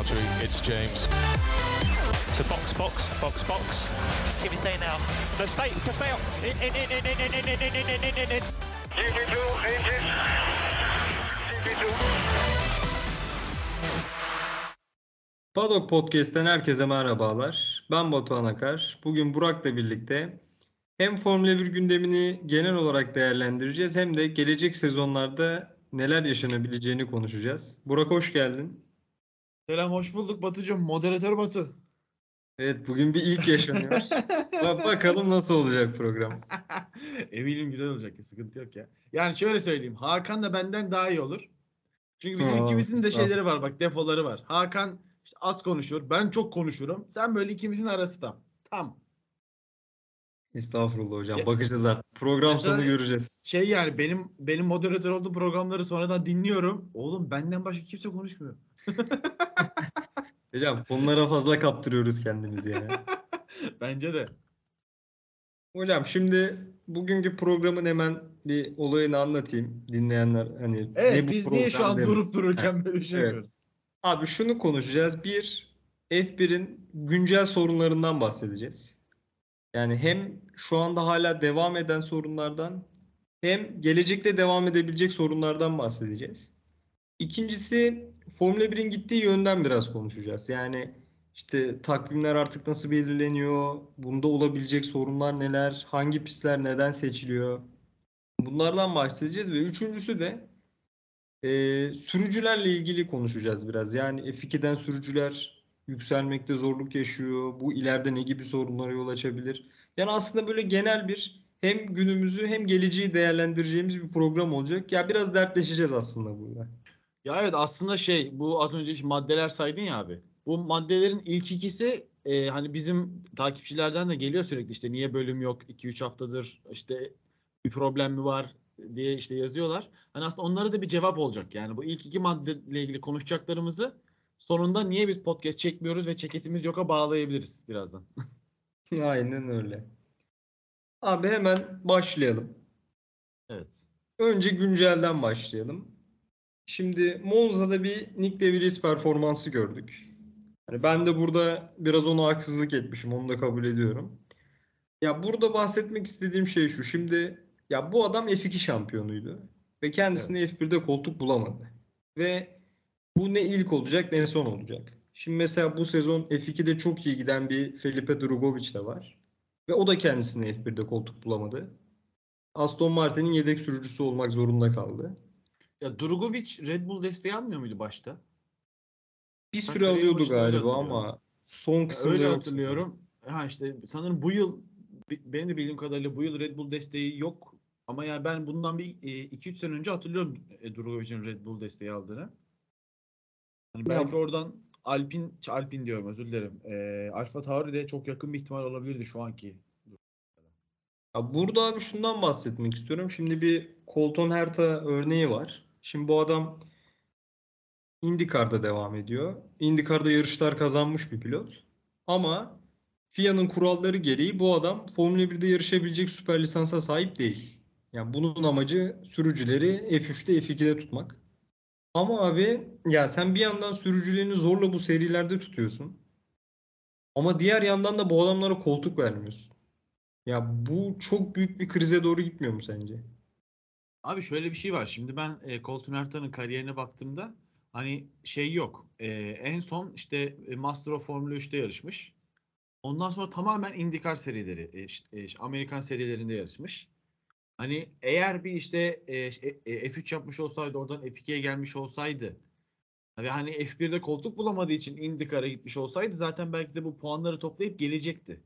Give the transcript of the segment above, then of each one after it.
Valtteri. It's James. So box, box, box, box. Give me say now. No, stay, stay up. In, in, in, in, in, in, in, in, in, in, in, in. GP2 engine. GP2. Paddock Podcast'ten herkese merhabalar. Ben Batuhan Akar. Bugün Burak'la birlikte hem Formula 1 gündemini genel olarak değerlendireceğiz hem de gelecek sezonlarda neler yaşanabileceğini konuşacağız. Burak hoş geldin. Selam hoş bulduk Batucuğum. Moderatör Batu. Evet bugün bir ilk yaşanıyor. Ba- bakalım nasıl olacak program. Eminim güzel olacak ya sıkıntı yok ya. Yani şöyle söyleyeyim. Hakan da benden daha iyi olur. Çünkü bizim Aa, ikimizin de şeyleri var bak defoları var. Hakan işte az konuşur. Ben çok konuşurum. Sen böyle ikimizin arası tam. Tam. Estağfurullah hocam. Ya- Bakacağız artık. Program Mesela- sonu göreceğiz. Şey yani benim benim moderatör olduğum programları sonradan dinliyorum. Oğlum benden başka kimse konuşmuyor. Hocam bunlara fazla kaptırıyoruz kendimizi ya. Bence de. Hocam şimdi bugünkü programın hemen bir olayını anlatayım. Dinleyenler hani Evet ne bu biz niye şu an demesin. durup dururken böyle bir şey Evet. yapıyoruz? Abi şunu konuşacağız. Bir, F1'in güncel sorunlarından bahsedeceğiz. Yani hem şu anda hala devam eden sorunlardan hem gelecekte devam edebilecek sorunlardan bahsedeceğiz. İkincisi Formula 1'in gittiği yönden biraz konuşacağız. Yani işte takvimler artık nasıl belirleniyor, bunda olabilecek sorunlar neler, hangi pistler neden seçiliyor. Bunlardan bahsedeceğiz ve üçüncüsü de ee, sürücülerle ilgili konuşacağız biraz. Yani F2'den sürücüler yükselmekte zorluk yaşıyor. Bu ileride ne gibi sorunlara yol açabilir? Yani aslında böyle genel bir hem günümüzü hem geleceği değerlendireceğimiz bir program olacak. Ya biraz dertleşeceğiz aslında burada. Ya evet aslında şey bu az önce maddeler saydın ya abi. Bu maddelerin ilk ikisi e, hani bizim takipçilerden de geliyor sürekli işte niye bölüm yok 2-3 haftadır işte bir problem mi var diye işte yazıyorlar. Hani aslında onlara da bir cevap olacak. Yani bu ilk iki maddeyle ilgili konuşacaklarımızı sonunda niye biz podcast çekmiyoruz ve çekesimiz yoka bağlayabiliriz birazdan. Aynen öyle. Abi hemen başlayalım. Evet. Önce güncelden başlayalım. Şimdi Monza'da bir Nick De Vries performansı gördük. Hani ben de burada biraz ona haksızlık etmişim. Onu da kabul ediyorum. Ya burada bahsetmek istediğim şey şu. Şimdi ya bu adam F2 şampiyonuydu. Ve kendisine F1'de koltuk bulamadı. Ve bu ne ilk olacak ne son olacak. Şimdi mesela bu sezon F2'de çok iyi giden bir Felipe Drugovich de var. Ve o da kendisine F1'de koltuk bulamadı. Aston Martin'in yedek sürücüsü olmak zorunda kaldı. Ya Drugovic Red Bull desteği almıyor muydu başta? Bir süre kariyerin alıyordu galiba ama son Ya kısımda Öyle hatırlıyorum. Ha işte sanırım bu yıl benim de bildiğim kadarıyla bu yıl Red Bull desteği yok. Ama yani ben bundan bir 2-3 sene önce hatırlıyorum e, Drugovic'in Red Bull desteği aldığını. Hani Ya- belki oradan Alpin, Alpin diyorum özür dilerim. E, Alfa Tauri de çok yakın bir ihtimal olabilirdi şu anki. Ya burada abi şundan bahsetmek istiyorum. Şimdi bir Colton Herta örneği var. Şimdi bu adam IndyCar'da devam ediyor. IndyCar'da yarışlar kazanmış bir pilot. Ama FIA'nın kuralları gereği bu adam Formula 1'de yarışabilecek süper lisansa sahip değil. Yani bunun amacı sürücüleri F3'te F2'de tutmak. Ama abi ya sen bir yandan sürücülerini zorla bu serilerde tutuyorsun. Ama diğer yandan da bu adamlara koltuk vermiyorsun. Ya bu çok büyük bir krize doğru gitmiyor mu sence? Abi şöyle bir şey var. Şimdi ben e, Colton Herta'nın kariyerine baktığımda hani şey yok. E, en son işte e, Master of Formula 3'te yarışmış. Ondan sonra tamamen IndyCar serileri, e, e, Amerikan serilerinde yarışmış. Hani eğer bir işte e, e, e, F3 yapmış olsaydı, oradan F2'ye gelmiş olsaydı ve hani F1'de koltuk bulamadığı için IndyCar'a gitmiş olsaydı zaten belki de bu puanları toplayıp gelecekti.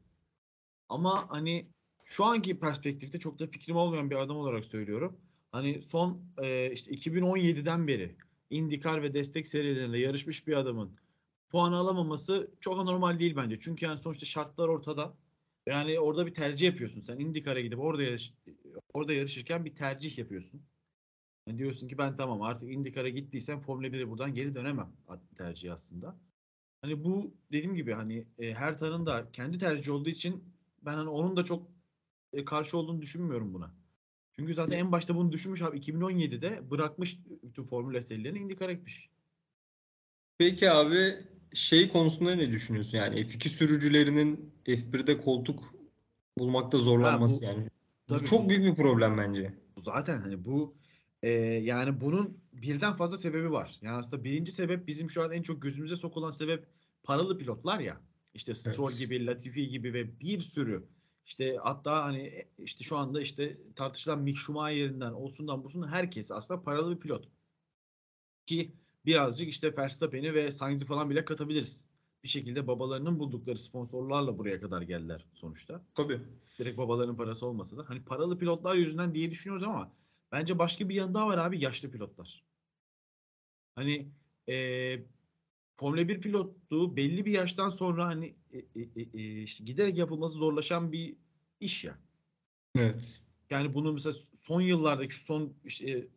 Ama hani şu anki perspektifte çok da fikrim olmayan bir adam olarak söylüyorum. Hani son e, işte 2017'den beri IndyCar ve destek serilerinde yarışmış bir adamın puan alamaması çok anormal değil bence. Çünkü yani sonuçta şartlar ortada. Yani orada bir tercih yapıyorsun. Sen IndyCar'a gidip orada yarış, orada yarışırken bir tercih yapıyorsun. Yani diyorsun ki ben tamam artık IndyCar'a gittiysem Formula 1'e buradan geri dönemem tercih aslında. Hani bu dediğim gibi hani e, her tarın da kendi tercihi olduğu için ben hani onun da çok e, karşı olduğunu düşünmüyorum buna. Çünkü zaten en başta bunu düşünmüş abi 2017'de bırakmış bütün Formula serilerini IndyCar'a gitmiş. Peki abi şey konusunda ne düşünüyorsun? Yani F2 sürücülerinin F1'de koltuk bulmakta zorlanması Ha, yani. Bu tabii çok bu- büyük bir problem bence. Zaten hani bu e, yani bunun birden fazla sebebi var. Yani aslında birinci sebep bizim şu an en çok gözümüze sokulan sebep paralı pilotlar ya. İşte Stroll Evet. gibi, Latifi gibi ve bir sürü işte hatta hani e, işte şu anda işte tartışılan Mick Schumacher'inden olsundan busundan herkes aslında paralı bir pilot. Ki birazcık işte Verstappen'i ve Sainz'i falan bile katabiliriz. Bir şekilde babalarının buldukları sponsorlarla buraya kadar geldiler sonuçta Tabii. direkt babaların parası olmasa da hani paralı pilotlar yüzünden diye düşünüyoruz ama bence başka bir yan daha var abi yaşlı pilotlar. Hani eee Formula 1 pilotluğu belli bir yaştan sonra hani e, e, e, e, işte giderek yapılması zorlaşan bir iş ya. Evet. Yani bunu mesela son yıllardaki şu son işte,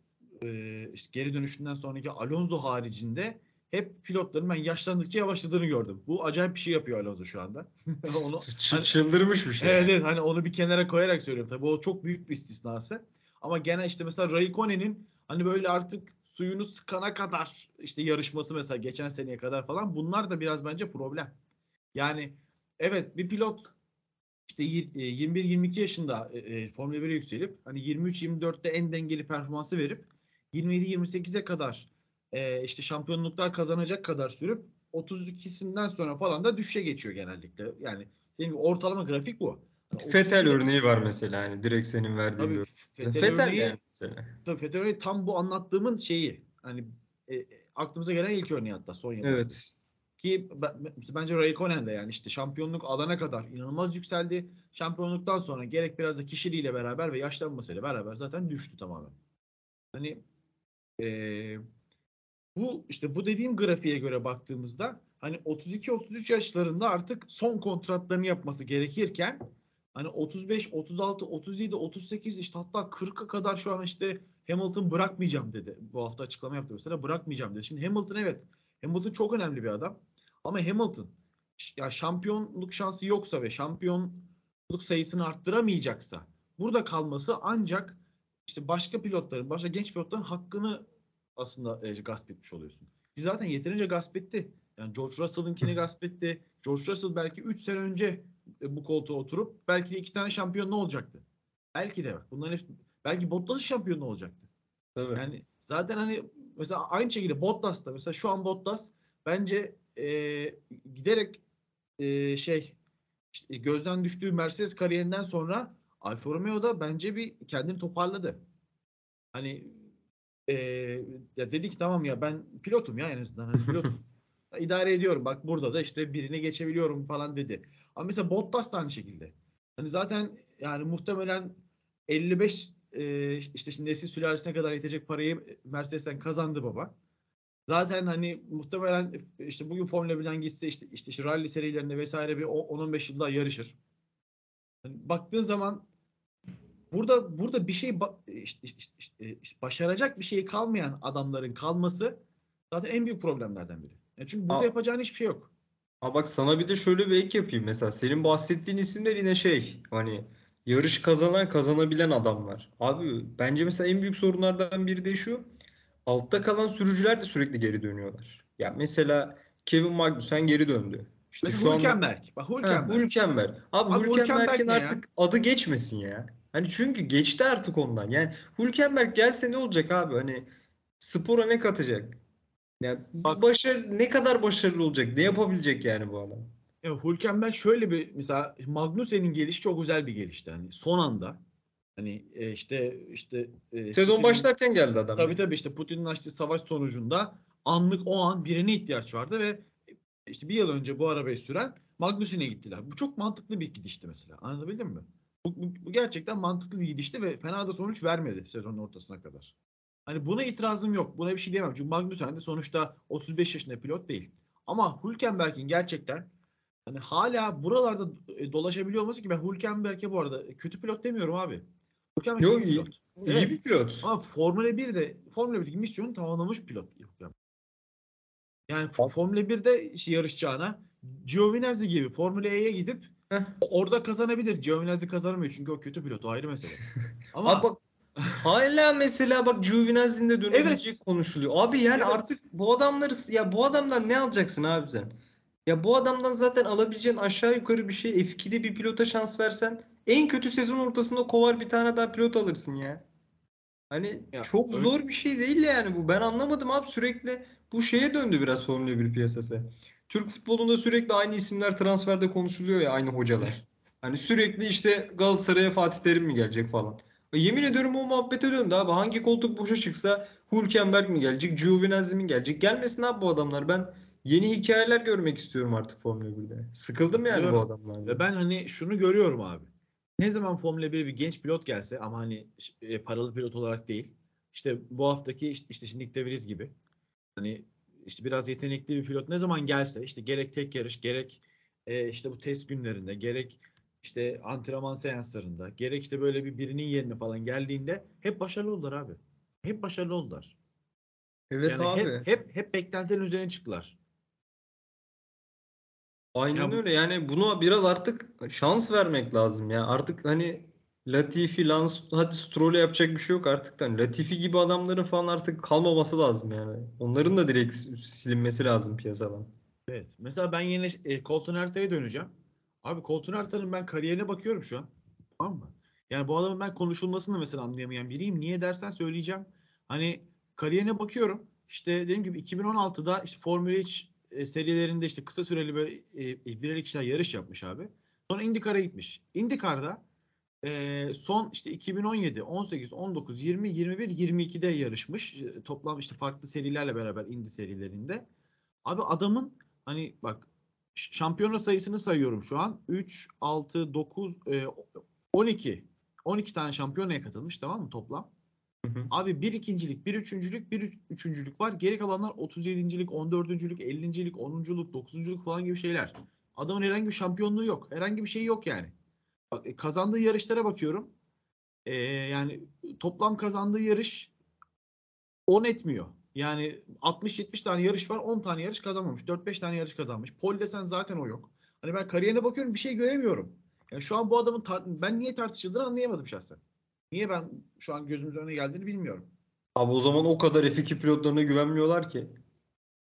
e, işte geri dönüşünden sonraki Alonso haricinde hep pilotların ben yaşlandıkça yavaşladığını gördüm. Bu acayip bir şey yapıyor Alonso şu anda. Onu, Ç- hani- çıldırmış bir şey. Evet, evet hani onu bir kenara koyarak söylüyorum tabii o çok büyük bir istisnası. Ama gene işte mesela Raikkonen'in hani böyle artık suyunu sıkana kadar işte yarışması mesela geçen seneye kadar falan bunlar da biraz bence problem. Yani evet bir pilot işte yir- e, 21-22 yaşında e, e, Formula 1'e yükselip hani 23-24'te en dengeli performansı verip 27-28'e kadar işte şampiyonluklar kazanacak kadar sürüp 32'sinden sonra falan da düşüşe geçiyor genellikle. Yani gibi ortalama grafik bu. Fetel 32'de örneği var mesela hani direkt senin verdiğin Tabii. Fetel, Fetel örneği, yani mesela. tabii Fetel örneği tam bu anlattığımın şeyi. Hani e, e, aklımıza gelen ilk örneği hatta son yıllarda. Evet. Ki ben- bence Raikkonen de yani işte şampiyonluk alana kadar inanılmaz yükseldi. Şampiyonluktan sonra gerek biraz da kişiliğiyle beraber ve yaşlanmasıyla beraber zaten düştü tamamen. Hani eee, bu işte bu dediğim grafiğe göre baktığımızda hani 32-33 yaşlarında artık son kontratlarını yapması gerekirken hani 35, 36, 37, 38 işte hatta 40'a kadar şu an işte Hamilton bırakmayacağım dedi. Bu hafta açıklama yaptı mesela bırakmayacağım dedi. Şimdi Hamilton evet Hamilton çok önemli bir adam. Ama Hamilton ya şampiyonluk şansı yoksa ve şampiyonluk sayısını arttıramayacaksa burada kalması ancak işte başka pilotların, başka genç pilotların hakkını aslında e, gasp etmiş oluyorsun. Ki zaten yeterince gasp etti. Yani George Russell'ınkini gasp etti. George Russell belki 3 sene önce bu koltuğa oturup belki de iki tane şampiyon ne olacaktı? Belki de bak. Bunların hepsi, belki Bottas şampiyon olacaktı? Tabii. Yani zaten hani mesela aynı şekilde Bottas da mesela şu an Bottas bence e, giderek e, şey işte gözden düştüğü Mercedes kariyerinden sonra Alfa Romeo'da bence bir kendini toparladı. Hani e, ya dedi ki tamam ya ben pilotum ya en azından hani pilotum. İdare ediyorum. Bak burada da işte birini geçebiliyorum falan dedi. Ama mesela Bottas da aynı şekilde. Hani zaten yani muhtemelen 55 e, işte şimdi nesil sülalesine kadar yetecek parayı Mercedes'ten kazandı baba. Zaten hani muhtemelen işte bugün Formula 1'den gitse işte işte, işte rally serilerinde vesaire bir o- 10-15 yıl daha yarışır. Hani baktığın zaman burada burada bir şey ba- işte- işte- işte başaracak bir şey kalmayan adamların kalması zaten en büyük problemlerden biri. Yani çünkü burada Aa. yapacağın hiçbir şey yok. Ha bak sana bir de şöyle bir ek yapayım. Mesela senin bahsettiğin isimler yine şey hani yarış kazanan kazanabilen adamlar. Abi bence mesela en büyük sorunlardan biri de şu. Altta kalan sürücüler de sürekli geri dönüyorlar. Ya mesela Kevin Magnussen geri döndü. İşte Mesela şu anda Hülkenberg. Bak Ha, Hülkenberg. Hülkenberg. Abi, Abi Hülkenberg'in Hülkenberg ne ya? artık adı geçmesin ya. Hani çünkü geçti artık ondan. Yani Hülkenberg gelse ne olacak abi? Hani spora ne katacak? Yani Bak- başarı ne kadar başarılı olacak? Ne yapabilecek yani bu adam? Ya Hülkenberg şöyle bir mesela Magnussen'in gelişi çok güzel bir gelişti. Hani son anda hani e, işte işte e, Sezon Putin'in- başlarken geldi adam. Tabii tabii işte Putin'in açtığı savaş sonucunda anlık o an birine ihtiyaç vardı ve işte bir yıl önce bu arabayı süren Magnussen'e gittiler. Bu çok mantıklı bir gidişti mesela. Anlatabildim mi? Bu, bu, bu gerçekten mantıklı bir gidişti ve fena da sonuç vermedi sezonun ortasına kadar. Hani buna itirazım yok. Buna bir şey diyemem. Çünkü Magnussen de sonuçta 35 yaşında pilot değil. Ama Hülkenberg'in gerçekten hani hala buralarda e, dolaşabiliyor olması ki ben Hülkenberg'e bu arada kötü pilot demiyorum abi. Hülkenberg Yok, iyi pilot. İyi Evet. bir pilot. Ama Formula 1'de Formula 1'deki misyonu tamamlamış pilot. Yani. Formula 1'de işte yarışacağına Giovinazzi gibi Formula E'ye gidip Heh. orada kazanabilir. Giovinazzi kazanamıyor çünkü o kötü pilot o ayrı mesele. Ama Abi bak hala mesela bak Giovinazzi'nin de dönebilecek Evet. konuşuluyor. Abi yani Evet. artık bu adamları ya bu adamdan ne alacaksın abi sen? Ya bu adamdan zaten alabileceğin aşağı yukarı bir şey F2'de bir pilota şans versen en kötü sezon ortasında kovar bir tane daha pilot alırsın ya. Hani Ya, çok öyle- zor bir şey değil yani bu. Ben anlamadım abi sürekli bu şeye döndü biraz Formula 1 piyasası. Türk futbolunda sürekli aynı isimler transferde konuşuluyor ya aynı hocalar. Hani sürekli işte Galatasaray'a Fatih Terim mi gelecek falan. E, Yemin ediyorum o muhabbete döndü abi. Hangi koltuk boşa çıksa Hülkenberg mi gelecek, Giovinazzi mi gelecek? Gelmesin abi bu adamlar. Ben yeni hikayeler görmek istiyorum artık Formula 1'de. Sıkıldım yani bu Biliyorum. adamlardan. Ve ben hani şunu görüyorum abi. Ne zaman Formula 1'e bir genç pilot gelse ama hani e, paralı pilot olarak değil. İşte bu haftaki işte, işte Nick De Vries gibi. Hani işte biraz yetenekli bir pilot ne zaman gelse işte gerek tek yarış gerek e, işte bu test günlerinde gerek işte antrenman seanslarında gerek işte böyle bir birinin yerine falan geldiğinde hep başarılı oldular abi. Hep başarılı oldular. Evet yani abi. hep hep hep beklentilerin üzerine çıktılar. Aynen Ya öyle. Yani buna biraz artık şans vermek lazım ya. Artık hani Latifi, Lance, hadi Stroll'e yapacak bir şey yok artık. Hani Latifi gibi adamların falan artık kalmaması lazım yani. Onların da direkt silinmesi lazım piyasadan. Evet. Mesela ben yine e, Colton Herta'ya döneceğim. Abi Colton Herta'nın ben kariyerine bakıyorum şu an. Tamam mı? Yani bu adamın ben konuşulmasını mesela anlayamayan biriyim. Niye dersen söyleyeceğim. Hani kariyerine bakıyorum. İşte dediğim gibi 2016'da işte Formula 3 e, serilerinde işte kısa süreli böyle e, birer ikişer yarış yapmış abi. Sonra IndyCar'a gitmiş. IndyCar'da e, son işte 2017, 18, 19, 20, 21, 22'de yarışmış. E, Toplam işte farklı serilerle beraber Indy serilerinde. Abi adamın hani bak şampiyona sayısını sayıyorum şu an. 3, 6, 9, e, 12. 12 tane şampiyonaya katılmış tamam mı toplam? Hı hı. Abi bir ikincilik, bir üçüncülük, bir üç- üçüncülük var. Geri kalanlar 37.lik, 14.lük, 50.lik, 10.luk, 9.luk falan gibi şeyler. Adamın herhangi bir şampiyonluğu yok. Herhangi bir şey yok yani. Bak, e, kazandığı yarışlara bakıyorum. E, yani toplam kazandığı yarış 10 etmiyor. Yani 60-70 tane yarış var 10 tane yarış kazanmamış. 4-5 tane yarış kazanmış. Pol desen zaten o yok. Hani ben kariyerine bakıyorum bir şey göremiyorum. Yani şu an bu adamın ben niye tartışıldığını anlayamadım şahsen. Niye ben şu an gözümüzün önüne geldiğini bilmiyorum. Abi o zaman o kadar F2 pilotlarına güvenmiyorlar ki.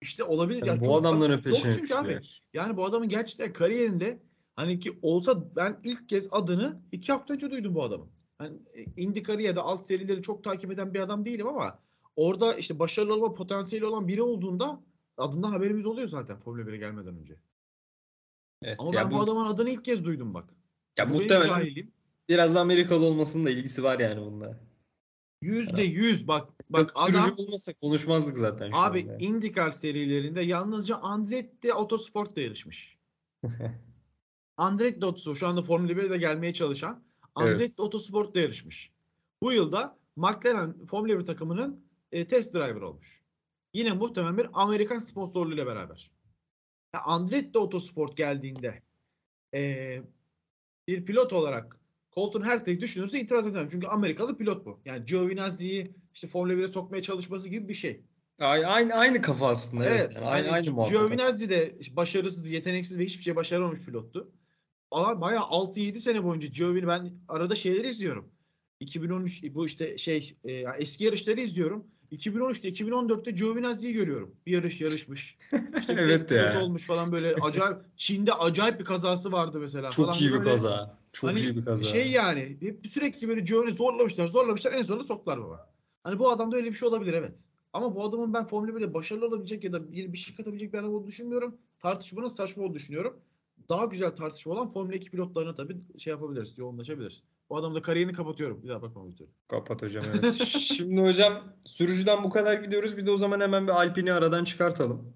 İşte olabilir. Yani Yani bu çok- adamların peşine çünkü abi. Yani bu adamın gerçekten kariyerinde hani ki olsa ben ilk kez adını iki hafta önce duydum bu adamın. Yani IndyCar'ı ya da alt serileri çok takip eden bir adam değilim ama orada işte başarılı olma potansiyeli olan biri olduğunda adından haberimiz oluyor zaten Formula 1'e gelmeden önce. Evet, Ama ya ben bu, bu, adamın adını ilk kez duydum bak. ya Bu muhtemelen cahilim. biraz da Amerikalı olmasının da ilgisi var yani bunda. Yüzde yüz bak bak adam olmasa konuşmazdık zaten şu abi anda. IndyCar serilerinde yalnızca Andretti Autosport'ta yarışmış. Andretti Autosport şu anda Formula 1'de gelmeye çalışan Andretti Evet. Autosport'ta yarışmış. Bu yılda McLaren Formula 1 takımının e, test driver olmuş. Yine muhtemelen bir Amerikan sponsorluğuyla beraber. Ya Andretti Autosport geldiğinde e, bir pilot olarak Colton Herta'yı düşünürse itiraz edemem. Çünkü Amerikalı pilot bu. Yani Giovinazzi'yi işte Formula 1'e sokmaya çalışması gibi bir şey. Aynı, aynı, aynı kafa aslında. Evet. Evet. yani aynı, aynı muhabbet. Giovinazzi de başarısız, yeteneksiz ve hiçbir şey başaramamış pilottu. Ama bayağı 6-7 sene boyunca Giovin ben arada şeyleri izliyorum. 2013 bu işte şey e, yani eski yarışları izliyorum. 2013'te 2014'te Giovinazzi'yi görüyorum. Bir yarış yarışmış. İşte Evet ya. olmuş falan böyle acayip Çin'de acayip bir kazası vardı mesela. Çok falan iyi bir böyle. kaza. Çok Hani iyi bir kaza. Şey yani hep sürekli böyle Giovanni zorlamışlar zorlamışlar en sonunda soktular baba. Hani bu adamda öyle bir şey olabilir evet. Ama bu adamın ben Formula 1'de başarılı olabilecek ya da bir, bir şey katabilecek bir adam olduğunu düşünmüyorum. Tartışmanın saçma olduğunu düşünüyorum. Daha güzel tartışma olan Formula 2 pilotlarına tabii şey yapabiliriz, yoğunlaşabiliriz. Bu adamın da kariyerini kapatıyorum. Bir daha bakmam istiyorum. Kapat hocam evet. Şimdi hocam sürücüden bu kadar gidiyoruz. Bir de o zaman hemen bir Alpine'i aradan çıkartalım.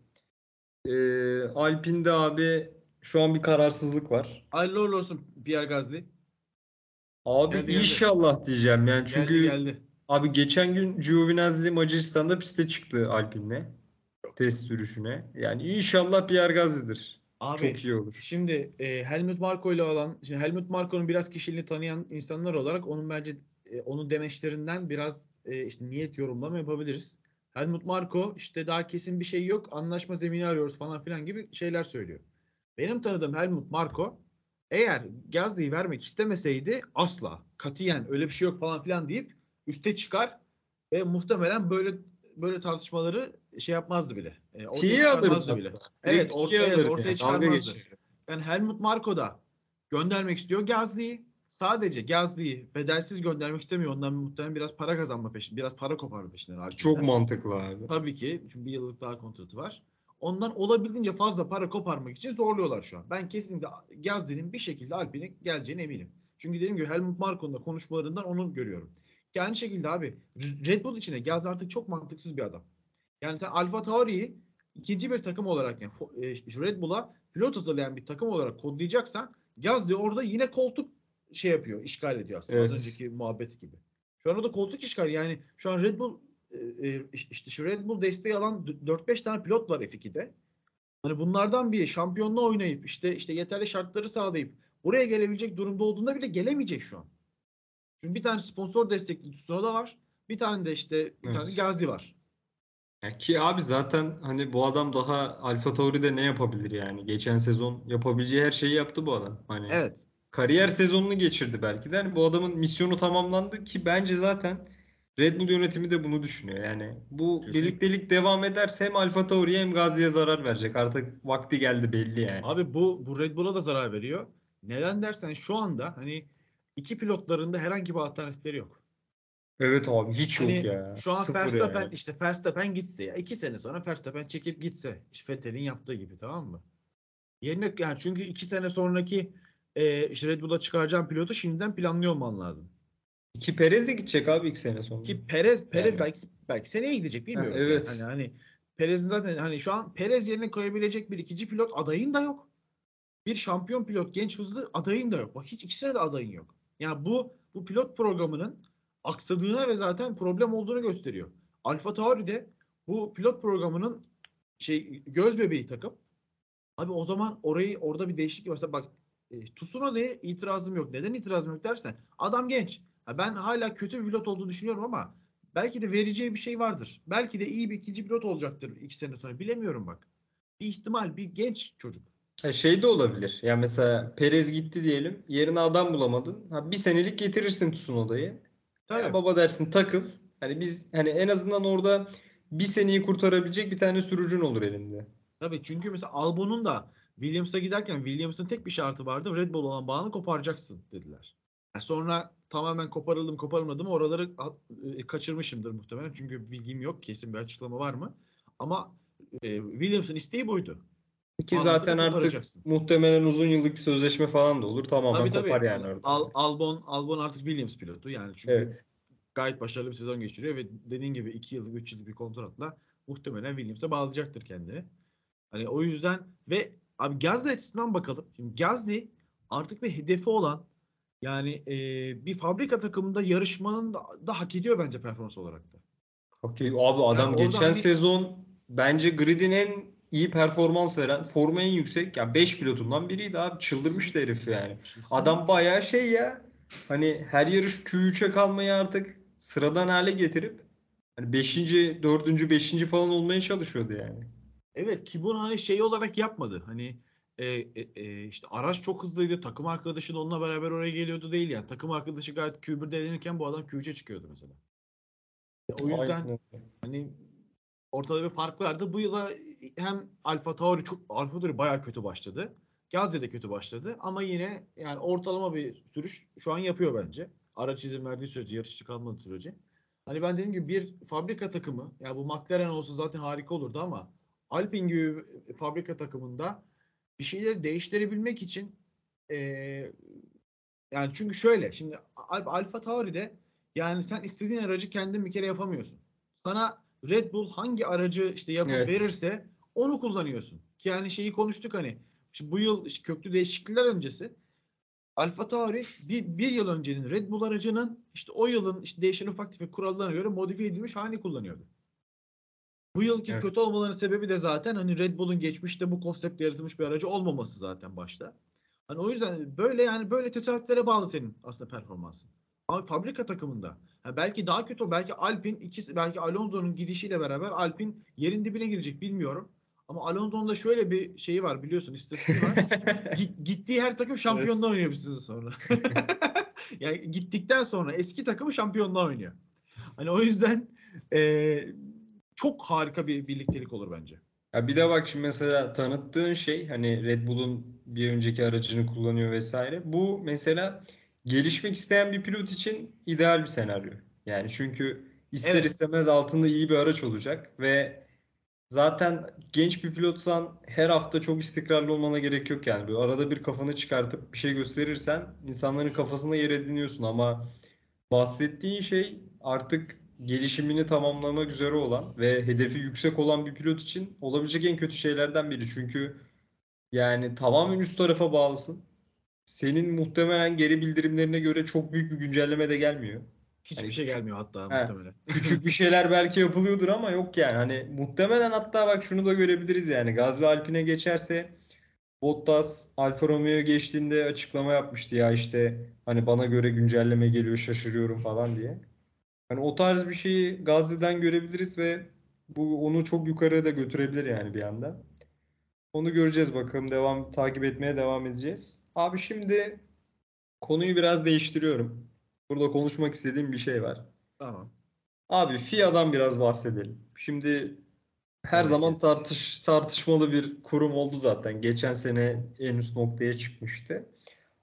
Ee, Alpine'de abi şu an bir kararsızlık var. Hayırlı uğurlu olsun Pierre Gasly. Abi Geldi, geldi. inşallah diyeceğim yani çünkü geldi geldi. abi geçen gün Giovinazzi Macaristan'da piste çıktı Alpine'le. Test sürüşüne. Yani inşallah Pierre Gasly'dir. Abi Çok iyi olur. Şimdi e, Helmut Marko ile olan, şimdi Helmut Marko'nun biraz kişiliğini tanıyan insanlar olarak onun bence e, onun demeçlerinden biraz e, işte niyet yorumlama yapabiliriz. Helmut Marko işte daha kesin bir şey yok, anlaşma zemini arıyoruz falan filan gibi şeyler söylüyor. Benim tanıdığım Helmut Marko eğer Gazli'yi vermek istemeseydi asla katiyen öyle bir şey yok falan filan deyip üste çıkar ve muhtemelen böyle böyle tartışmaları şey yapmazdı bile. E, ortaya T'yi alırdı. bile. Evet, ortaya, alırdı ortaya yani, çıkarmazdı. Yani Helmut Marko da göndermek istiyor Gazli'yi. Sadece Gazli'yi bedelsiz göndermek istemiyor. Ondan muhtemelen biraz para kazanma peşinde, biraz para koparma peşinde. Alp'ten. Çok mantıklı abi. Tabii ki. Çünkü bir yıllık daha kontratı var. Ondan olabildiğince fazla para koparmak için zorluyorlar şu an. Ben kesinlikle Gazli'nin bir şekilde Alpine geleceğine eminim. Çünkü dediğim gibi Helmut Marko'nun da konuşmalarından onu görüyorum. Aynı şekilde abi Red Bull içine Gazli artık çok mantıksız bir adam. Yani sen Alfa Tauri'yi ikinci bir takım olarak yani e, Red Bull'a pilot hazırlayan bir takım olarak kodlayacaksan Gazli orada yine koltuk şey yapıyor, işgal ediyor aslında Evet. az önceki muhabbet gibi. Şu an orada koltuk işgali yani şu an Red Bull e, e, işte şu Red Bull desteği alan d- 4-5 tane pilot var F2'de. Hani bunlardan biri şampiyonluğu oynayıp işte işte yeterli şartları sağlayıp buraya gelebilecek durumda olduğunda bile gelemeyecek şu an. Çünkü bir tane sponsor destekli Tsunoda var. Bir tane de işte bir Evet. tane Gazi var. Ya ki abi zaten hani bu adam daha Alfa Tauri'de ne yapabilir yani? Geçen sezon yapabileceği her şeyi yaptı bu adam. Hani Evet. kariyer sezonunu geçirdi belki de. Hani bu adamın misyonu tamamlandı ki bence zaten Red Bull yönetimi de bunu düşünüyor. Yani bu Kesinlikle. birliktelik devam ederse hem Alfa Tauri'ye hem Gazi'ye zarar verecek. Artık vakti geldi belli yani. Abi bu bu Red Bull'a da zarar veriyor. Neden dersen şu anda hani iki pilotların da herhangi bir alternatifleri yok. Evet abi hiç yok Hani ya. şu an Sıfır Verstappen yani. işte Verstappen gitse ya iki sene sonra Verstappen çekip gitse işte Vettel'in yaptığı gibi tamam mı? Yerine yani çünkü iki sene sonraki e, işte Red Bull'a çıkaracağın pilotu şimdiden planlıyor olman lazım. Ki Perez de gidecek abi ilk sene sonra. Ki Perez Perez Yani. belki belki seneye gidecek bilmiyorum. Ha, evet. Hani hani Perez'in zaten hani şu an Perez yerine koyabilecek bir ikinci pilot adayın da yok. Bir şampiyon pilot genç hızlı adayın da yok. Bak hiç ikisine de adayın yok. Yani bu bu pilot programının aksadığına ve zaten problem olduğunu gösteriyor. Alfa Tauri'de bu pilot programının şey göz bebeği takım. Abi o zaman orayı orada bir değişiklik varsa bak e, Tsunoda'ya itirazım yok. Neden itirazım yok dersen adam genç. Ha, ben hala kötü bir pilot olduğunu düşünüyorum ama belki de vereceği bir şey vardır. Belki de iyi bir ikinci pilot olacaktır iki sene sonra. Bilemiyorum bak. Bir ihtimal bir genç çocuk. Şey de olabilir. Ya mesela Perez gitti diyelim. Yerine adam bulamadın. Ha, bir senelik getirirsin Tsunoda'yı. Tabii. Ya baba dersin takıl. Hani biz hani en azından orada bir seneyi kurtarabilecek bir tane sürücün olur elinde. Tabii çünkü mesela Albon'un da Williams'a giderken Williams'ın tek bir şartı vardı. Red Bull olan bağını koparacaksın dediler. Yani sonra tamamen koparıldım koparılmadım oraları e, kaçırmışımdır muhtemelen. Çünkü bilgim yok. Kesin bir açıklama var mı? Ama e, Williams'ın isteği buydu. Ki zaten artık muhtemelen uzun yıllık bir sözleşme falan da olur. Tamamen Tabii tabii. kopar yani orada. Al- Albon, Albon artık Williams pilotu. Yani çünkü Evet. gayet başarılı bir sezon geçiriyor ve dediğin gibi 2 yıllık 3 yıllık bir kontratla muhtemelen Williams'a bağlayacaktır kendini. Hani o yüzden ve abi Gasly açısından bakalım. Şimdi Gasly artık bir hedefi olan yani e, bir fabrika takımında yarışmanın da, da hak ediyor bence performans olarak da. Okey, abi adam orada geçen hani- sezon bence gridin en iyi performans veren, formu en yüksek. Yani 5 pilotundan biriydi abi. Çıldırmıştı herif yani. Adam bayağı şey ya. Hani her yarış Q3'e kalmayı artık sıradan hale getirip hani 5. 4. 5. falan olmaya çalışıyordu yani. Evet ki bunu hani şey olarak yapmadı. Hani e, e, e, işte araç çok hızlıydı. Takım arkadaşı da onunla beraber oraya geliyordu değil yani. Takım arkadaşı gayet Q1'de elenirken bu adam Q3'e çıkıyordu mesela. O yüzden Aynen hani ortada bir fark vardı. Bu yıla hem Alfa Tauri çok Alfa Tauri bayağı kötü başladı. Gazze de kötü başladı ama yine yani ortalama bir sürüş şu an yapıyor bence. Araç izin verdiği sürece, yarışçı kalmadığı sürece. Hani ben dediğim gibi bir fabrika takımı, ya bu McLaren olsa zaten harika olurdu ama Alpine gibi fabrika takımında bir şeyleri değiştirebilmek için eee, yani çünkü şöyle şimdi Al- Alfa Tauri'de yani sen istediğin aracı kendin bir kere yapamıyorsun. Sana Red Bull hangi aracı işte yapıp Evet. verirse onu kullanıyorsun. Yani şeyi konuştuk hani şimdi bu yıl işte köklü değişiklikler öncesi Alfa Tauri bir, bir yıl öncenin Red Bull aracının işte o yılın işte değişen ufak tefek kurallarına göre modifiye edilmiş halini kullanıyordu. Bu yılki Evet. kötü olmalarının sebebi de zaten hani Red Bull'un geçmişte bu konseptle yaratılmış bir aracı olmaması zaten başta. Hani o yüzden böyle yani böyle tesadüflere bağlı senin aslında performansın. Ama fabrika takımında ha belki daha kötü belki Alpine ikisi belki Alonso'nun gidişiyle beraber Alpine yerin dibine girecek bilmiyorum. Ama Alonso'nun da şöyle bir şeyi var biliyorsun istatistiği var. Git- gittiği her takım şampiyonluğa oynuyor bir sezon sonra. yani gittikten sonra eski takımı şampiyonluğa oynuyor. Hani o yüzden e, çok harika bir birliktelik olur bence. Ya bir de bak şimdi mesela tanıttığın şey hani Red Bull'un bir önceki aracını kullanıyor vesaire. Bu mesela gelişmek isteyen bir pilot için ideal bir senaryo. Yani çünkü ister Evet. istemez altında iyi bir araç olacak ve zaten genç bir pilotsan her hafta çok istikrarlı olmana gerek yok yani. Böyle arada bir kafanı çıkartıp bir şey gösterirsen insanların kafasında yer ediniyorsun ama bahsettiğin şey artık gelişimini tamamlamak üzere olan ve hedefi yüksek olan bir pilot için olabilecek en kötü şeylerden biri. Çünkü yani tamamen üst tarafa bağlısın. Senin muhtemelen geri bildirimlerine göre çok büyük bir güncelleme de gelmiyor. Hiçbir Hani şey küçük- gelmiyor hatta He. muhtemelen. Küçük bir şeyler belki yapılıyordur ama yok yani. Hani muhtemelen hatta bak şunu da görebiliriz yani. Gazli Alpine geçerse Bottas Alfa Romeo geçtiğinde açıklama yapmıştı ya işte hani bana göre güncelleme geliyor şaşırıyorum falan diye. Hani o tarz bir şeyi Gazli'den görebiliriz ve bu onu çok yukarıya da götürebilir yani bir anda. Onu göreceğiz bakalım. Devam takip etmeye devam edeceğiz. Abi şimdi konuyu biraz değiştiriyorum. Burada konuşmak istediğim bir şey var. Tamam. Abi FIA'dan biraz bahsedelim. Şimdi her Evet, zaman tartış tartışmalı bir kurum oldu zaten. Geçen sene en üst noktaya çıkmıştı.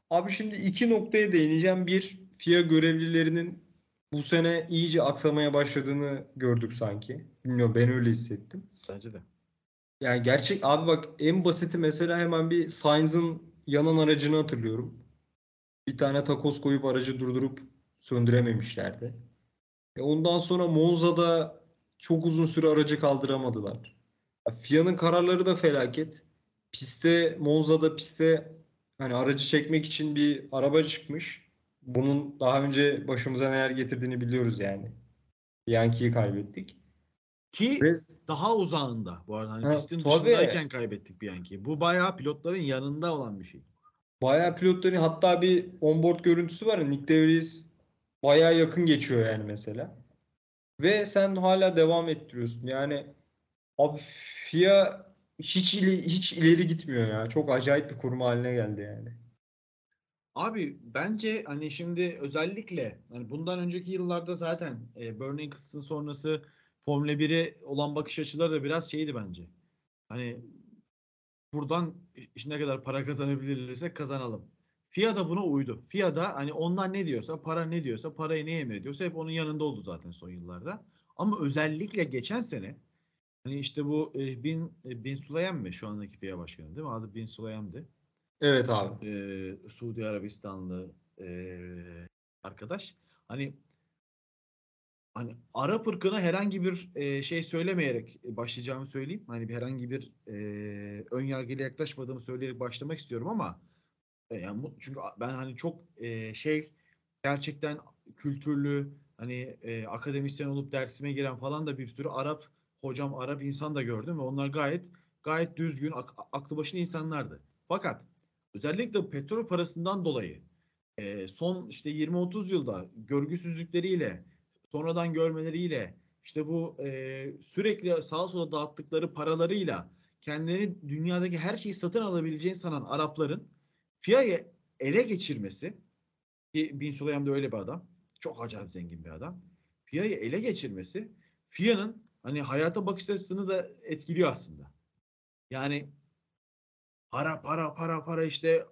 Abi şimdi iki noktaya değineceğim. Bir, FIA görevlilerinin bu sene iyice aksamaya başladığını gördük sanki. Bilmiyorum ben öyle hissettim. Bence de. Yani gerçek abi bak en basiti mesela hemen bir Sainz'ın yanan aracını hatırlıyorum. Bir tane takoz koyup aracı durdurup söndürememişlerdi. E ondan sonra Monza'da çok uzun süre aracı kaldıramadılar. FIA'nın kararları da felaket. Piste Monza'da piste hani aracı çekmek için bir araba çıkmış. Bunun daha önce başımıza neler getirdiğini biliyoruz yani. Bianchi'yi kaybettik. Ki Ve daha uzağında bu arada. Hani Ha, pistin tabii. dışındayken kaybettik bir yanki. Bu bayağı pilotların yanında olan bir şey. Bayağı pilotların hatta bir onboard görüntüsü var Nick DeVries bayağı yakın geçiyor yani mesela. Ve sen hala devam ettiriyorsun. Yani abi FIA hiç ili, hiç ileri gitmiyor ya. Çok acayip bir kurum haline geldi yani. Abi bence hani şimdi özellikle hani bundan önceki yıllarda zaten e, Bernie Eccleston sonrası Formula 1'e olan bakış açıları da biraz şeydi bence. Hani buradan ne kadar para kazanabilirse kazanalım. FIA da buna uydu. FIA da hani onlar ne diyorsa, para ne diyorsa, parayı ne emrediyorsa hep onun yanında oldu zaten son yıllarda. Ama özellikle geçen sene hani işte bu e, Bin e, Bin Sulayem mi şu andaki FIA başkanı değil mi? Adı Bin Sulayem'di Evet abi. e, Suudi Arabistanlı e, arkadaş hani hani Arap ırkına herhangi bir e, şey söylemeyerek başlayacağımı söyleyeyim. Hani bir herhangi bir e, ön yargıyla yaklaşmadığımı söyleyerek başlamak istiyorum ama e, yani çünkü ben hani çok e, şey gerçekten kültürlü hani e, akademisyen olup dersime giren falan da bir sürü Arap hocam Arap insan da gördüm ve onlar gayet gayet düzgün ak- aklı başında insanlardı. Fakat özellikle petrol parasından dolayı e, son işte 20-30 yılda görgüsüzlükleriyle sonradan görmeleriyle işte bu e, sürekli sağa sola dağıttıkları paralarıyla kendileri dünyadaki her şeyi satın alabileceğini sanan Arapların FIA'yı ele geçirmesi ki Bin Sulayem de öyle bir adam. Çok acayip zengin bir adam. FIA'yı ele geçirmesi FIA'nın hani hayata bakış açısını da etkiliyor aslında. Yani para para para para işte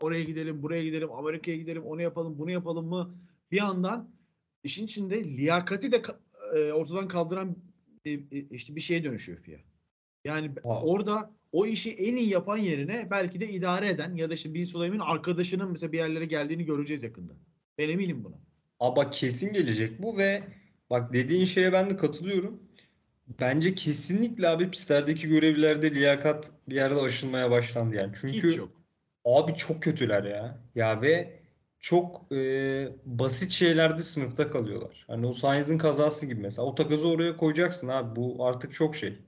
oraya gidelim buraya gidelim Amerika'ya gidelim onu yapalım bunu yapalım mı bir yandan işin içinde liyakati de e, ortadan kaldıran e, e, işte bir şeye dönüşüyor FIA. Yani Wow. orada o işi en iyi yapan yerine belki de idare eden ya da işte Bin Sulayem'in arkadaşının mesela bir yerlere geldiğini göreceğiz yakında. Ben eminim buna. Aa bak kesin gelecek bu ve bak dediğin şeye ben de katılıyorum. Bence kesinlikle abi pistlerdeki görevlilerde liyakat bir yerde aşılmaya başlandı yani. Çünkü Hiç yok. Abi çok kötüler ya. Ya ve çok e, basit şeylerde sınıfta kalıyorlar. Hani o Sainz'in kazası gibi mesela. O takızı oraya koyacaksın abi. Bu artık çok şey.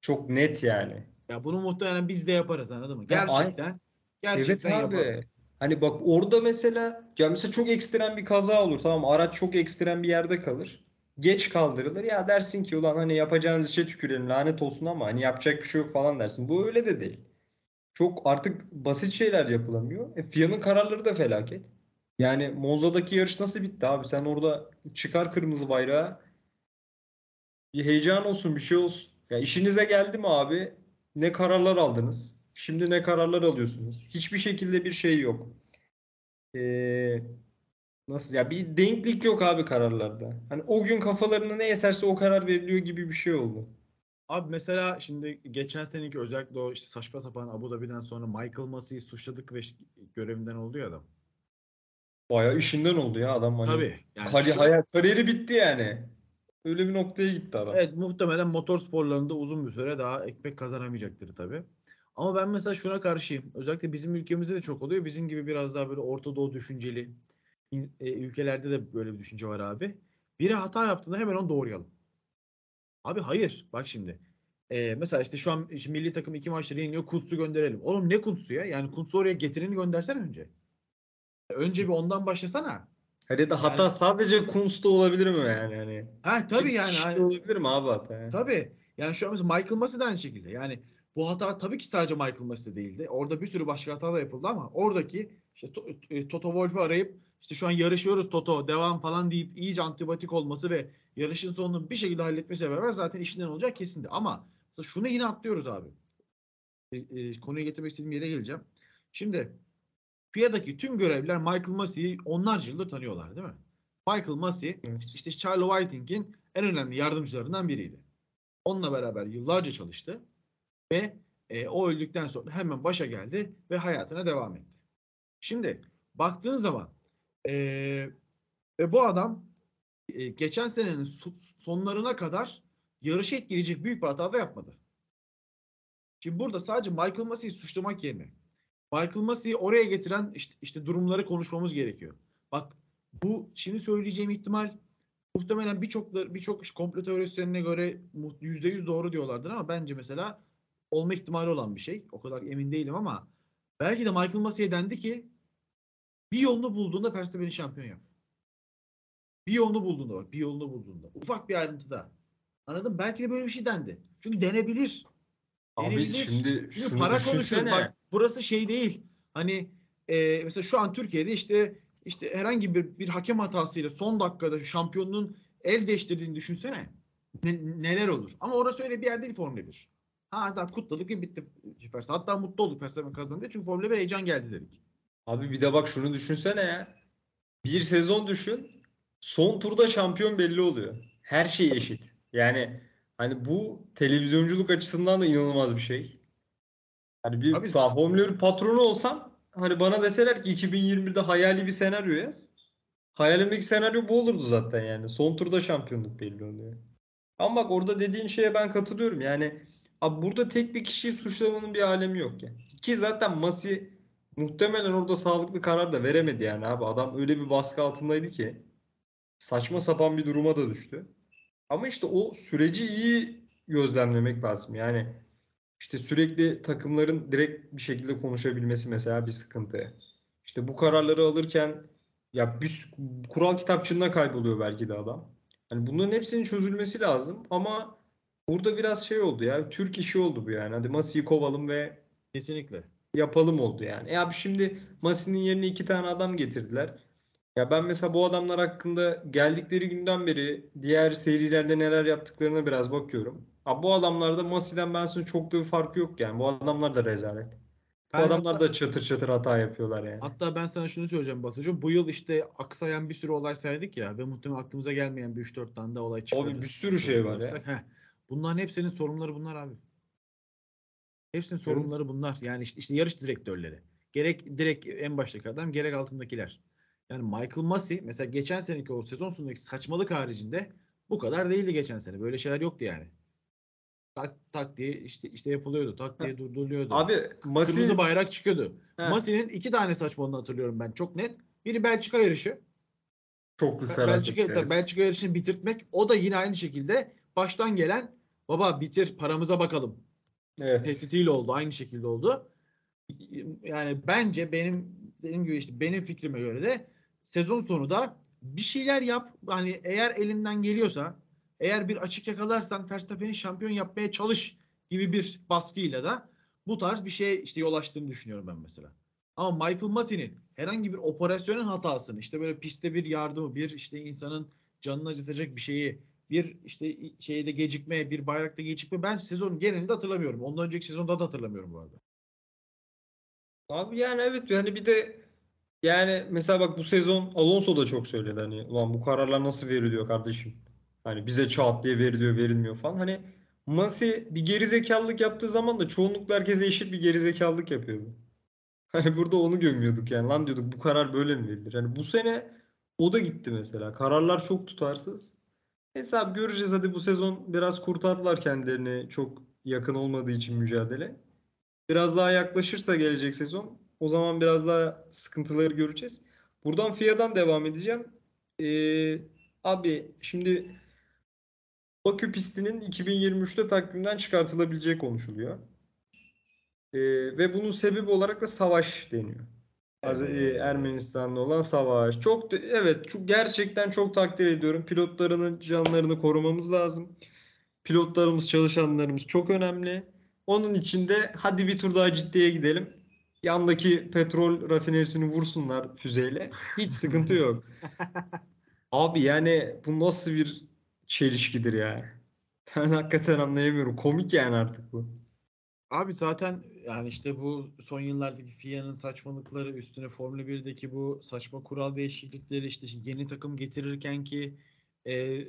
Çok net yani. Ya bunu muhtemelen biz de yaparız anladın mı? Ya ay- Gerçekten gerçekten Evet abi. yaparız. Hani bak orada mesela ya mesela çok ekstrem bir kaza olur tamam? Araç çok ekstrem bir yerde kalır. Geç kaldırılır. Ya dersin ki ulan hani yapacağınız işe tükürelim lanet olsun ama hani yapacak bir şey yok falan dersin. Bu öyle de değil. Çok artık basit şeyler yapılamıyor. E, FIA'nın kararları da felaket. Yani Monza'daki yarış nasıl bitti abi? Sen orada çıkar kırmızı bayrağı. Bir heyecan olsun, bir şey olsun. Ya işinize geldi mi abi? Ne kararlar aldınız? Şimdi ne kararlar alıyorsunuz? Hiçbir şekilde bir şey yok. Ee, nasıl ya bir denklik yok abi kararlarda. Hani o gün kafalarına ne eserse o karar veriliyor gibi bir şey oldu. Abi mesela şimdi geçen seneki özellikle o işte saçma sapan Abu Dhabi'den sonra Michael Massey'i suçladık ve görevinden oldu adam. Bayağı işinden oldu ya adam hani. Tabii. Yani Kari- şu- hayat kariyeri bitti yani. Öyle bir noktaya gitti adam. Evet muhtemelen motor sporlarında uzun bir süre daha ekmek kazanamayacaktır tabii. Ama ben mesela şuna karşıyım. Özellikle bizim ülkemizde de çok oluyor. Bizim gibi biraz daha böyle Orta Doğu düşünceli e, ülkelerde de böyle bir düşünce var abi. Biri hata yaptığında hemen onu doğrayalım. Abi hayır. Bak şimdi. E, mesela işte şu an işte milli takım iki maçları yeniliyor. Kuntz'u gönderelim. Oğlum ne Kuntz'u ya? Yani Kuntz'u oraya getireni göndersen önce. Önce bir ondan başlasana. Hani de hata Yani- sadece Kunst'ta olabilir mi yani? Hani Ha tabii yani. hani- olabilir mi abi hata? yani? Tabii. Yani şu an mesela Michael Massey de aynı şekilde. Yani bu hata tabii ki sadece Michael Massey'de değildi. Orada bir sürü başka hata da yapıldı ama oradaki işte e, Toto Wolff'u arayıp işte şu an yarışıyoruz Toto devam falan deyip iyice antipatik olması ve yarışın sonunu bir şekilde halletmesiyle beraber zaten işinden olacak kesindi. Ama şunu yine atlıyoruz abi. E, e, konuyu getirmek istediğim yere geleceğim. Şimdi FIA'daki tüm görevliler Michael Massey'i onlarca yıldır tanıyorlar değil mi? Michael Massey Evet. işte Charlie Whiting'in en önemli yardımcılarından biriydi. Onunla beraber yıllarca çalıştı ve e, o öldükten sonra hemen başa geldi ve hayatına devam etti. Şimdi baktığın zaman e, ve bu adam e, geçen senenin so- sonlarına kadar yarışı etkileyecek büyük bir hata da yapmadı. Şimdi burada sadece Michael Massey'i suçlamak yerine Michael Massey'i oraya getiren işte, işte durumları konuşmamız gerekiyor. Bak bu şimdi söyleyeceğim ihtimal muhtemelen birçok birçok komplo teorisyenine göre mu- %100 doğru diyorlardır ama bence mesela olma ihtimali olan bir şey. O kadar emin değilim ama belki de Michael Massey'e dendi ki bir yolunu bulduğunda Verstappen'i şampiyon yap. Bir yolunu bulduğunda bak, bir yolunu bulduğunda. Ufak bir ayrıntıda. Anladın? Belki de böyle bir şey dendi. Çünkü denebilir. Abi Denebilir. şimdi şunu para konuşuyor. düşünsene. Bak burası şey değil. Hani e, mesela şu an Türkiye'de işte işte herhangi bir bir hakem hatasıyla son dakikada şampiyonluğun el değiştirdiğini düşünsene. Ne- neler olur? Ama orası öyle bir yer değil Formula 1. Ha tamam kutladık ve bitti. Hatta mutlu olduk Verstappen kazandı çünkü Formula 1 heyecan geldi dedik. Abi bir de bak şunu düşünsene ya. Bir sezon düşün. Son turda şampiyon belli oluyor. Her şey eşit. Yani hani bu televizyonculuk açısından da inanılmaz bir şey. Hani bir Abi- Formula 1 patronu olsam hani bana deseler ki 2021'de hayali bir senaryo yaz. Hayalimdeki senaryo bu olurdu zaten yani. Son turda şampiyonluk belli oluyor. Ama bak orada dediğin şeye ben katılıyorum. Yani abi burada tek bir kişiyi suçlamanın bir alemi yok ya. Ki zaten Masi muhtemelen orada sağlıklı karar da veremedi yani abi. Adam öyle bir baskı altındaydı ki saçma sapan bir duruma da düştü. Ama işte o süreci iyi gözlemlemek lazım. Yani işte sürekli takımların direkt bir şekilde konuşabilmesi mesela bir sıkıntı. İşte bu kararları alırken ya bir kural kitapçığında kayboluyor belki de adam. Hani bunların hepsinin çözülmesi lazım ama burada biraz şey oldu ya. Türk işi oldu bu yani. Hadi Masi'yi kovalım ve Kesinlikle. yapalım oldu yani. E abi şimdi Masi'nin yerine iki tane adam getirdiler. Ya ben mesela bu adamlar hakkında geldikleri günden beri diğer serilerde neler yaptıklarına biraz bakıyorum. Abi bu adamlarda Masi'den ben sana çok da bir farkı yok yani. Bu adamlar da rezalet. Bu Ben adamlar hatta- da çatır çatır hata yapıyorlar yani. Hatta ben sana şunu söyleyeceğim Batucuğum. Bu yıl işte aksayan bir sürü olay saydık ya ve muhtemelen aklımıza gelmeyen bir 3-4 tane de olay çıkarırız. bir sürü şey var ya. Heh. Bunların hepsinin sorunları bunlar abi. Hepsinin sorunları bunlar. Yani işte, işte yarış direktörleri. Gerek direkt en baştaki adam gerek altındakiler. Yani Michael Massey mesela geçen seneki o sezon sonundaki saçmalık haricinde bu kadar değildi geçen sene. Böyle şeyler yoktu yani. Tak tak diye işte işte yapılıyordu. Tak diye durduruluyordu. Abi Masi Kırmızı bayrak çıkıyordu. He. Masi'nin iki tane saçmalığını hatırlıyorum ben çok net. Biri Belçika yarışı. çok büyük felaket Belçika, bir tabii Belçika yarışını bitirtmek. O da yine aynı şekilde baştan gelen baba bitir paramıza bakalım. Evet. Tehditiyle oldu. Aynı şekilde oldu. Yani bence benim dediğim gibi işte benim fikrime göre de sezon sonu da bir şeyler yap. Hani eğer elinden geliyorsa eğer bir açık yakalarsan Verstappen'i şampiyon yapmaya çalış gibi bir baskıyla da bu tarz bir şey işte yol açtığını düşünüyorum ben mesela. Ama Michael Massey'nin herhangi bir operasyonun hatasını işte böyle pistte bir yardımı, bir işte insanın canını acıtacak bir şeyi, bir işte şeyde gecikme, bir bayrakta gecikme ben sezonun genelinde hatırlamıyorum. Ondan önceki sezonda da hatırlamıyorum bu arada. Abi yani evet yani bir de yani mesela bak bu sezon Alonso da çok söyledi hani ulan bu kararlar nasıl veriliyor kardeşim? Hani bize çat diye veriliyor verilmiyor falan. Hani Masi bir gerizekalılık yaptığı zaman da çoğunlukla herkese eşit bir gerizekalılık yapıyordu. Hani burada onu gömüyorduk yani. Lan diyorduk bu karar böyle mi verilir? Hani bu sene o da gitti mesela. Kararlar çok tutarsız. Abi göreceğiz hadi bu sezon biraz kurtardılar kendilerini çok yakın olmadığı için mücadele. Biraz daha yaklaşırsa gelecek sezon o zaman biraz daha sıkıntıları göreceğiz. Buradan FIA'dan devam edeceğim. Ee, abi şimdi Bakü pistinin 2023'te takvimden çıkartılabileceği konuşuluyor. Ee, ve bunun sebebi olarak da savaş deniyor. Az- e, Ermenistan'la olan savaş. Çok evet çok gerçekten çok takdir ediyorum. Pilotlarının canlarını korumamız lazım. Pilotlarımız, çalışanlarımız çok önemli. Onun için de hadi bir tur daha ciddiye gidelim. Yandaki petrol rafinerisini vursunlar füzeyle. Hiç sıkıntı yok. Abi yani bu nasıl bir çelişkidir ya. Ben hakikaten anlayamıyorum. Komik yani artık bu. Abi zaten yani işte bu son yıllardaki FIA'nın saçmalıkları üstüne Formula 1'deki bu saçma kural değişiklikleri işte yeni takım getirirken ki e,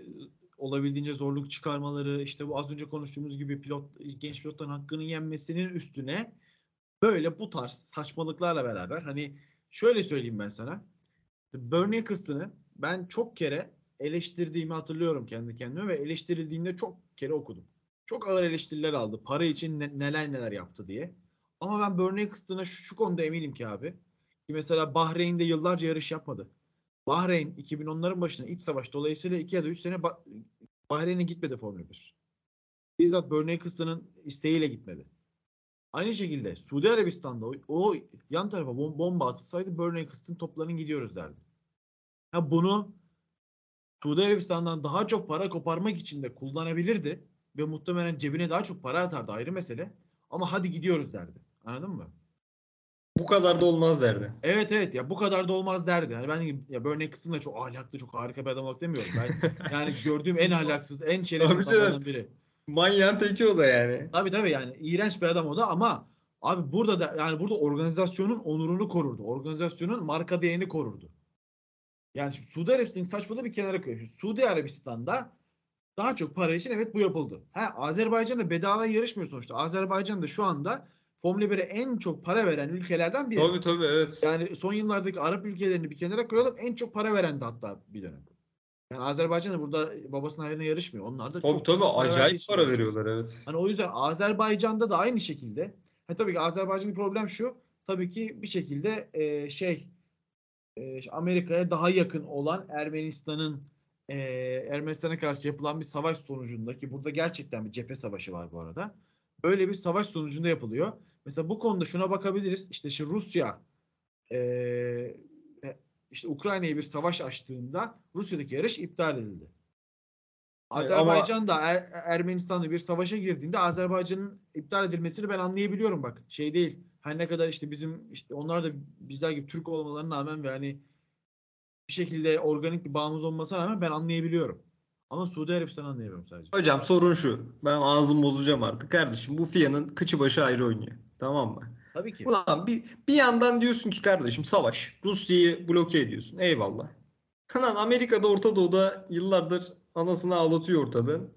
olabildiğince zorluk çıkarmaları işte bu az önce konuştuğumuz gibi pilot genç pilotların hakkını yenmesinin üstüne böyle bu tarz saçmalıklarla beraber hani şöyle söyleyeyim ben sana Bernie Eccleston'ı ben çok kere eleştirdiğimi hatırlıyorum kendi kendime ve eleştirildiğinde çok kere okudum. Çok ağır eleştiriler aldı. Para için ne- neler neler yaptı diye. Ama ben Bernie Eccleston'a şu, şu konuda eminim ki abi. Ki mesela Bahreyn'de yıllarca yarış yapmadı. Bahreyn 2010'ların başında iç savaş dolayısıyla 2 ya da 3 sene Ba- Bahreyn'e gitmedi Formula 1. Bizzat Bernie Eccleston'ın isteğiyle gitmedi. Aynı şekilde Suudi Arabistan'da o, o yan tarafa bom- bomba atılsaydı Bernie Eccleston toplanın gidiyoruz derdi. Ha bunu Suudi Arabistan'dan daha çok para koparmak için de kullanabilirdi ve muhtemelen cebine daha çok para atardı ayrı mesele. Ama hadi gidiyoruz derdi. Anladın mı? Bu kadar da olmaz derdi. Evet evet ya bu kadar da olmaz derdi. Yani ben ya Bernie Eccleston da çok ahlaklı, çok harika bir adam olarak demiyorum. Ben yani gördüğüm en ahlaksız, en şerefsiz adamlardan biri. Manyağın teki o da yani. Tabii tabii yani iğrenç bir adam o da ama abi burada da yani burada organizasyonun onurunu korurdu. Organizasyonun marka değerini korurdu. Yani şimdi Suudi Arabistan'ın saçmalığı bir kenara koyuyor. Suudi Arabistan'da daha çok para için evet bu yapıldı. Ha Azerbaycan'da bedava yarışmıyor sonuçta. Azerbaycan da şu anda Formula 1'e en çok para veren ülkelerden biri. Tabii tabii evet. Yani son yıllardaki Arap ülkelerini bir kenara koyalım en çok para veren de hatta bir dönem. Yani Azerbaycan da burada babasının hayrına yarışmıyor. Onlar da Tabii çok tabii para acayip para yarışıyor. veriyorlar evet. Hani o yüzden Azerbaycan'da da aynı şekilde. Ha tabii ki Azerbaycan'ın problem şu. Tabii ki bir şekilde e, şey e, Amerika'ya daha yakın olan Ermenistan'ın e, Ermenistan'a karşı yapılan bir savaş sonucunda ki burada gerçekten bir cephe savaşı var bu arada. Böyle bir savaş sonucunda yapılıyor. Mesela bu konuda şuna bakabiliriz. İşte şu Rusya e, e, işte Ukrayna'ya bir savaş açtığında Rusya'daki yarış iptal edildi. Azerbaycan da Er- Ermenistan'la bir savaşa girdiğinde Azerbaycan'ın iptal edilmesini ben anlayabiliyorum bak. Şey değil. Her ne kadar işte bizim işte onlar da bizler gibi Türk olmalarına rağmen ve hani bir şekilde organik bir bağımız olmasına rağmen ben anlayabiliyorum. Ama Suudi Arabistan'ı anlayamıyorum sadece. Hocam sorun şu. Ben ağzımı bozacağım artık. Kardeşim bu FIA'nın kıçı başı ayrı oynuyor. Tamam mı? Tabii ki. Ulan bir, bir yandan diyorsun ki kardeşim savaş. Rusya'yı bloke ediyorsun. Eyvallah. Lan Amerika'da Orta Doğu'da yıllardır anasını ağlatıyor ortadan.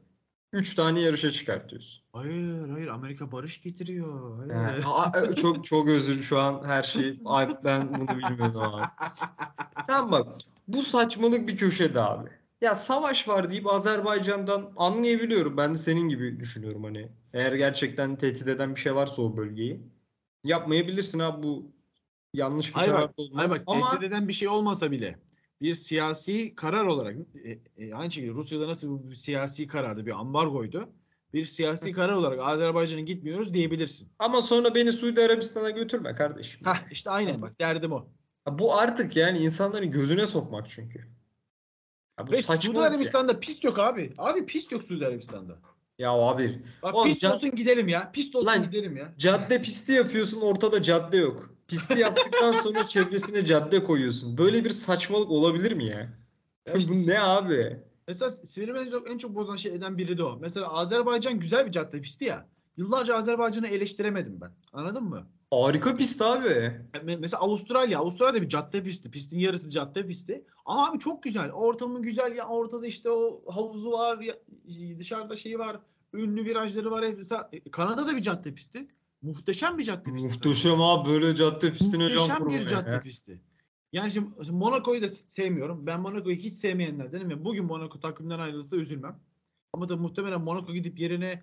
Üç tane yarışa çıkartıyorsun. Hayır hayır Amerika barış getiriyor. Hayır. aa, çok çok özür şu an her şey. Ay, ben bunu bilmiyordum abi. Tamam bak. Bu saçmalık bir köşede abi. Ya savaş var deyip Azerbaycan'dan anlayabiliyorum. Ben de senin gibi düşünüyorum hani. Eğer gerçekten tehdit eden bir şey varsa o bölgeyi. Yapmayabilirsin abi bu yanlış bir Hayır karar bak, olmaz. hayır bak Ama tehdit eden bir şey olmasa bile bir siyasi karar olarak e, e, aynı şekilde Rusya'da nasıl bir siyasi karardı bir ambargoydu. Bir siyasi karar olarak Azerbaycan'a gitmiyoruz diyebilirsin. ama sonra beni Suudi Arabistan'a götürme kardeşim. Hah işte aynen bak derdim o. Ha, Bu artık yani insanların gözüne sokmak çünkü. Ya bu Ve Suudi ya. Arabistan'da pist yok abi. Abi pist yok Suudi Arabistan'da. Ya abi Bak Oğlum can- olsun gidelim ya. Pist olsun Lan- gidelim ya. cadde pisti yapıyorsun ortada cadde yok. Pisti yaptıktan sonra çevresine cadde koyuyorsun. Böyle bir saçmalık olabilir mi ya? Ya işte Bu ne abi? Mesela sinirimi en çok, en çok bozan şeyden biri de o. Mesela Azerbaycan güzel bir cadde pisti ya. Yıllarca Azerbaycan'ı eleştiremedim ben. Anladın mı? Harika pist abi. Me- Mesela Avustralya. Avustralya'da bir cadde pisti. Pistin yarısı cadde pisti. Ama abi çok güzel. Ortamı güzel ya. Ortada işte o havuzu var. Ya, dışarıda şeyi var. Ünlü virajları var. Mesela e, Kanada'da bir cadde pisti. Muhteşem bir cadde pisti. Muhteşem abi böyle cadde pistine can Muhteşem kurmaya. bir cadde ya. pisti. Yani şimdi Monaco'yu da sevmiyorum. Ben Monaco'yu hiç sevmeyenlerdenim ve bugün Monaco takımdan ayrılırsa üzülmem. Ama da muhtemelen Monaco gidip yerine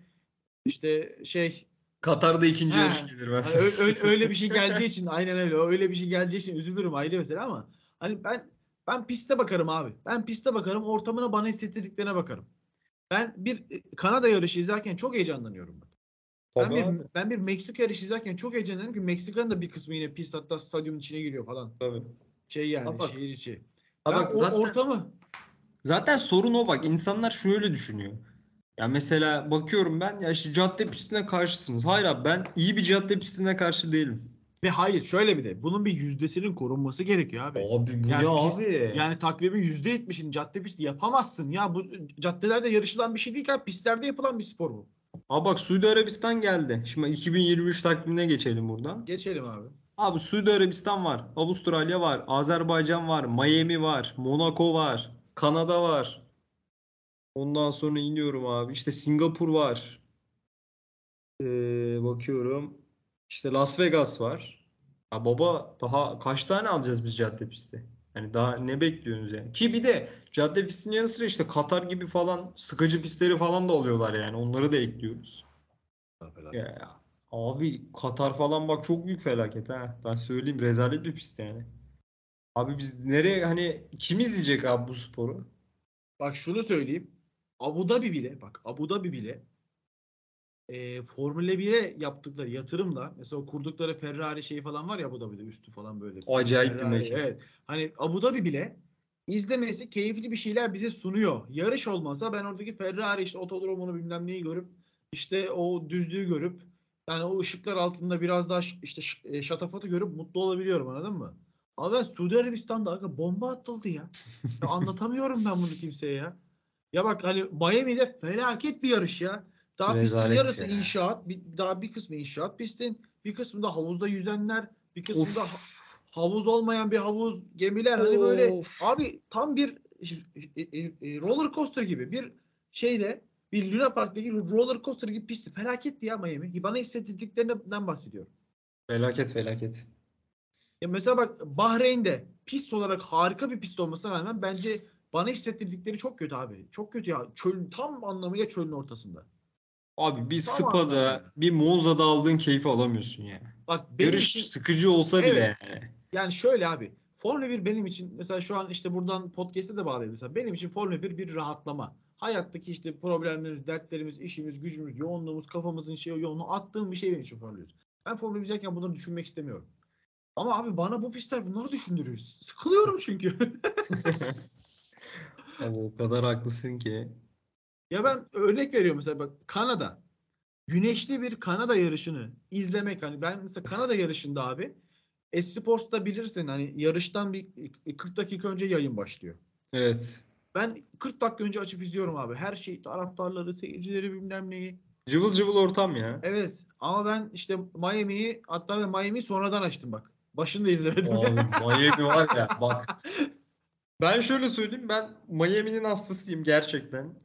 işte şey Katar'da ikinci He. yarış gelir hani ö- öyle, öyle bir şey geleceği için aynen öyle. Öyle bir şey geleceği için üzülürüm ayrı mesele ama hani ben ben piste bakarım abi. Ben piste bakarım, ortamına bana hissettirdiklerine bakarım. Ben bir e, Kanada yarışı izlerken çok heyecanlanıyorum. Ben. Ben bir, abi, ben bir Meksika yarışı izlerken çok heyecanlanıyorum ki Meksika'nın da bir kısmı yine pist hatta stadyumun içine giriyor falan. tabii. Şey yani Ha bak. şehir içi. Ha Ben bak o zaten, ortamı zaten sorun o bak. İnsanlar şöyle düşünüyor. Ya mesela bakıyorum ben ya işte cadde pistine karşısınız. Hayır abi ben iyi bir cadde pistine karşı değilim. ve hayır şöyle bir de bunun bir yüzdesinin korunması gerekiyor abi. Abi bu Yani ne pist- abi? Yani takvimin %70'ini cadde pisti yapamazsın ya. Bu caddelerde yarışılan bir şey değil ki abi. Pistlerde yapılan bir spor bu. Abi bak Suudi Arabistan geldi. Şimdi 2023 takvimine geçelim buradan. Geçelim abi. Abi Suudi Arabistan var, Avustralya var, Azerbaycan var, Miami var, Monaco var, Kanada var. Ondan sonra iniyorum abi. İşte Singapur var. Ee, bakıyorum. İşte Las Vegas var. Ya baba daha kaç tane alacağız biz cadde pisti? Yani daha ne bekliyorsunuz yani? Ki bir de cadde pistinin yanı sıra işte Katar gibi falan sıkıcı pistleri falan da oluyorlar yani. Onları da ekliyoruz. Ya, abi Katar falan bak çok büyük felaket ha. Ben söyleyeyim rezalet bir pist yani. Abi biz nereye hani kim izleyecek abi bu sporu? Bak şunu söyleyeyim. Abu Dhabi bile bak Abu Dhabi bile e, Formula 1'e yaptıkları yatırımla mesela o kurdukları Ferrari şeyi falan var ya Abu Dhabi'de üstü falan böyle. Acayip bir Ferrari, mekan. Evet. Hani Abu Dhabi bile izlemesi keyifli bir şeyler bize sunuyor. Yarış olmasa ben oradaki Ferrari işte otodromunu bilmem neyi görüp işte o düzlüğü görüp yani o ışıklar altında biraz daha işte e, şatafatı görüp mutlu olabiliyorum anladın mı? Abi Suudi Arabistan'da aga bomba atıldı ya. Ya anlatamıyorum ben bunu kimseye ya. Ya bak hani Miami'de felaket bir yarış ya. Daha pistin yarısı ya. inşaat, bir, daha bir kısmı inşaat pistin, bir kısmı da havuzda yüzenler, bir kısmı da ha- Of. havuz olmayan bir havuz, gemiler hani böyle abi tam bir e, e, e, roller coaster gibi bir şeyde bir Luna Park'taki roller coaster gibi pisti. Felaketti ya Miami. Bana hissettirdiklerinden bahsediyorum. Felaket felaket. Ya mesela bak Bahreyn'de pist olarak harika bir pist olmasına rağmen bence bana hissettirdikleri çok kötü abi. Çok kötü ya. Çöl, tam anlamıyla çölün ortasında. Abi bir Tamam Spa'da, bir Monza'da aldığın keyfi alamıyorsun ya. Bak Yarış için, sıkıcı olsa bile Evet. yani. yani şöyle abi. Formula 1 benim için mesela şu an işte buradan podcast'e de bağlayalım. Mesela benim için Formula 1 bir rahatlama. Hayattaki işte problemlerimiz, dertlerimiz, işimiz, gücümüz, yoğunluğumuz, kafamızın şey yoğunluğu attığım bir şey benim için Formula 1. Ben Formula 1 izlerken bunları düşünmek istemiyorum. Ama abi bana bu pistler bunları düşündürüyor. Sıkılıyorum çünkü. Abi o kadar haklısın ki. Ya ben örnek veriyorum mesela bak Kanada. Güneşli bir Kanada yarışını izlemek hani ben mesela Kanada yarışında abi Esports'ta bilirsin hani yarıştan bir 40 dakika önce yayın başlıyor. Evet. Ben 40 dakika önce açıp izliyorum abi. Her şey taraftarları, seyircileri bilmem neyi. Cıvıl cıvıl ortam ya. Evet ama ben işte Miami'yi hatta ben Miami'yi sonradan açtım bak. Başını da izlemedim. Abi Miami var ya bak. Ben şöyle söyleyeyim ben Miami'nin hastasıyım gerçekten.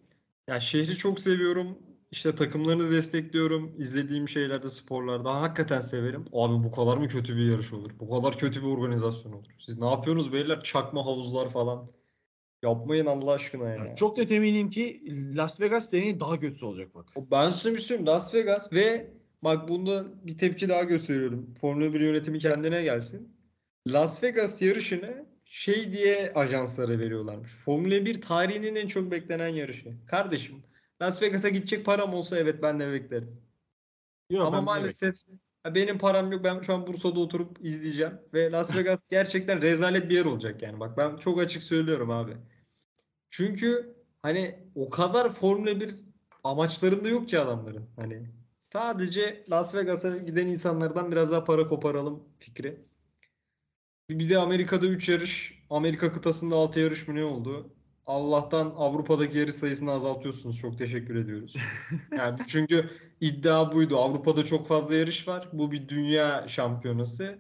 Ya şehri çok seviyorum. İşte takımlarını destekliyorum. İzlediğim şeylerde, sporlarda hakikaten severim. Abi bu kadar mı kötü bir yarış olur? Bu kadar kötü bir organizasyon olur. Siz ne yapıyorsunuz beyler? Çakma havuzlar falan. Yapmayın Allah aşkına ya. Çok net eminim ki Las Vegas deneyim daha kötüsü olacak bak. Ben size bir şey söyleyeyim. Las Vegas ve bak bunda bir tepki daha gösteriyorum. Formula 1 yönetimi kendine gelsin. Las Vegas yarışını şey diye ajanslara veriyorlarmış. Formula 1 tarihinin en çok beklenen yarışı. Kardeşim Las Vegas'a gidecek param olsa evet ben de beklerim. Yok, Ama ben maalesef ha, benim param yok. Ben şu an Bursa'da oturup izleyeceğim. Ve Las Vegas gerçekten rezalet bir yer olacak yani. Bak ben çok açık söylüyorum abi. Çünkü hani o kadar Formula 1 amaçlarında yok ki adamların. Hani Sadece Las Vegas'a giden insanlardan biraz daha para koparalım fikri. Bir de Amerika'da 3 yarış, Amerika kıtasında 6 yarış mı ne oldu? Allah'tan Avrupa'daki yarış sayısını azaltıyorsunuz. Çok teşekkür ediyoruz. Yani çünkü iddia buydu. Avrupa'da çok fazla yarış var. Bu bir dünya şampiyonası.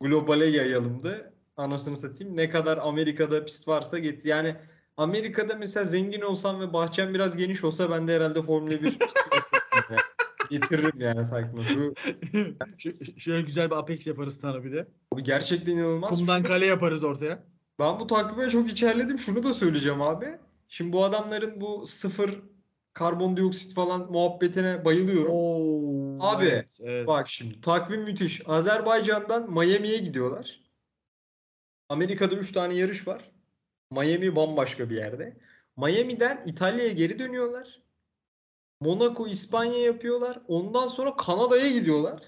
Globale yayalımdı. Anasını satayım. Ne kadar Amerika'da pist varsa get. Yani Amerika'da mesela zengin olsam ve bahçem biraz geniş olsa ben de herhalde Formula 1 pisti. Getiririm yani takımı. Bu Ş- Şöyle güzel bir Apex yaparız sana bir de. bu gerçekten inanılmaz. Kumdan kale yaparız ortaya. Ben bu takvime çok içerledim. Şunu da söyleyeceğim abi. Şimdi bu adamların bu sıfır karbondioksit falan muhabbetine bayılıyorum. Oo, Abi, evet, evet. Bak şimdi takvim müthiş. Azerbaycan'dan Miami'ye gidiyorlar. Amerika'da 3 tane yarış var. Miami bambaşka bir yerde. Miami'den İtalya'ya geri dönüyorlar. Monaco, İspanya yapıyorlar. Ondan sonra Kanada'ya gidiyorlar.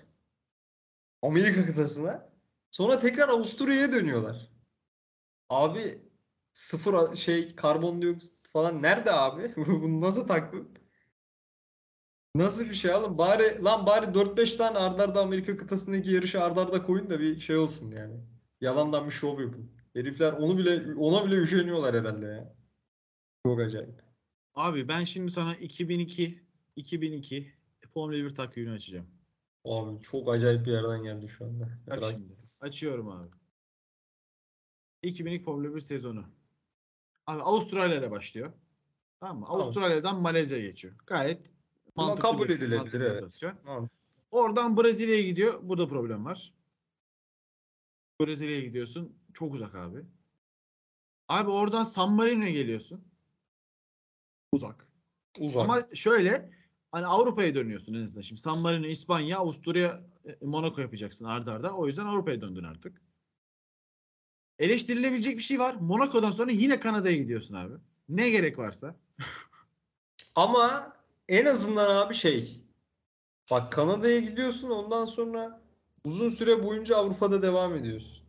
Amerika kıtasına. Sonra tekrar Avusturya'ya dönüyorlar. Abi sıfır şey karbondioksit falan nerede abi? Bu nasıl takvim? Nasıl bir şey oğlum? Bari lan bari 4-5 tane arda arda Amerika kıtasındaki yarışı arda arda koyun da bir şey olsun yani. Yalandan bir şov yapın. Herifler onu bile ona bile üşeniyorlar herhalde ya. Çok acayip. Abi ben şimdi sana 2002 2002 Formula 1 takvimini açacağım. Abi çok acayip bir yerden geldi şu anda. Bak Merak şimdi. Açıyorum abi. 2002 Formula 1 sezonu. Abi Avustralya ile başlıyor. Tamam mı? Tamam. Avustralya'dan Malezya'ya geçiyor. Gayet Ama mantıklı kabul bir- edilebilir, mantıklı evet. Tamam. Oradan Brezilya'ya gidiyor. Burada problem var. Brezilya'ya gidiyorsun. Çok uzak abi. Abi oradan San Marino'ya geliyorsun. Uzak. Uzak. Ama şöyle hani Avrupa'ya dönüyorsun en azından. Şimdi San Marino, İspanya, Avusturya, e, Monaco yapacaksın arda arda. O yüzden Avrupa'ya döndün artık. Eleştirilebilecek bir şey var. Monaco'dan sonra yine Kanada'ya gidiyorsun abi. Ne gerek varsa. Ama en azından abi şey. Bak Kanada'ya gidiyorsun ondan sonra uzun süre boyunca Avrupa'da devam ediyorsun.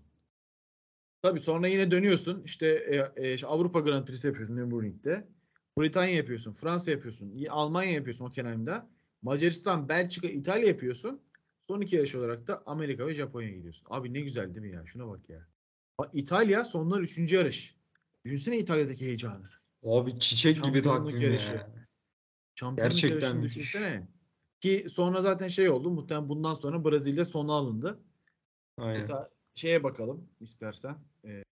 Tabii sonra yine dönüyorsun. İşte e, e, işte Avrupa Grand Prix'si yapıyorsun Nürburgring'de. Britanya yapıyorsun, Fransa yapıyorsun, Almanya yapıyorsun Hockenheim'da. Macaristan, Belçika, İtalya yapıyorsun. Son iki yarış olarak da Amerika ve Japonya'ya gidiyorsun. Abi ne güzel değil mi ya? Şuna bak ya. Bak İtalya sonlar üçüncü yarış. Düşünsene İtalya'daki heyecanı. Abi çiçek gibi takvim yarışı. ya. Şampiyonluk Gerçekten düşünsene. Ki sonra zaten şey oldu. Muhtemelen bundan sonra Brezilya sona alındı. Aynen. Mesela şeye bakalım istersen. Ee,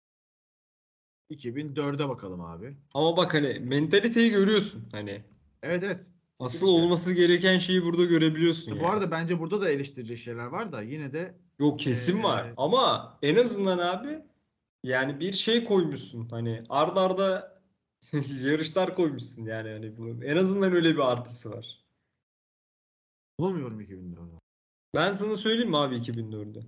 2004'e bakalım abi. Ama bak hani mentaliteyi görüyorsun. Hani Evet evet. asıl Kesinlikle. olması gereken şeyi burada görebiliyorsun Bu yani. arada bence burada da eleştirecek şeyler var da yine de Yok kesin Ee, var. Ama en azından abi yani bir şey koymuşsun. Hani arda arda yarışlar koymuşsun yani. Hani bunun en azından öyle bir artısı var. bulamıyorum 2004'ü. Ben sana söyleyeyim mi abi 2004'ü?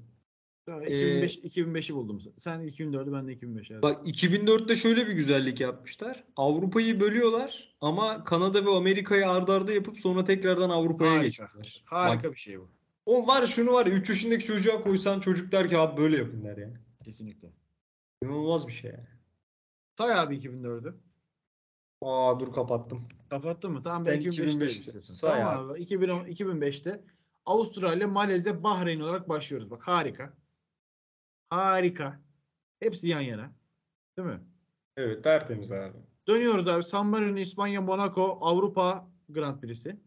Tamam, Ee, 2005 2005'i buldum. Sen 2004'ü ben de 2005'i. Bak 2004'te şöyle bir güzellik yapmışlar. Avrupa'yı bölüyorlar ama Kanada ve Amerika'yı arda arda yapıp sonra tekrardan Avrupa'ya geçiyorlar. Harika Bak, bir şey bu. o var şunu var 3 yaşındaki çocuğa koysan çocuk der ki abi böyle yapın der ya. Kesinlikle. İnanılmaz bir şey yani. Say abi 2004'ü. Aa dur kapattım. Kapattın mı? Tamam ben Sen 2005'te 2005'te. istiyorsun. Say Tamam abi. 2010, 2005'te Avustralya, Malezya, Bahreyn olarak başlıyoruz. Bak harika. Harika. Hepsi yan yana. Değil mi? Evet tertemiz abi. Dönüyoruz abi. San Marino, İspanya, Monaco, Avrupa Grand Prix'si.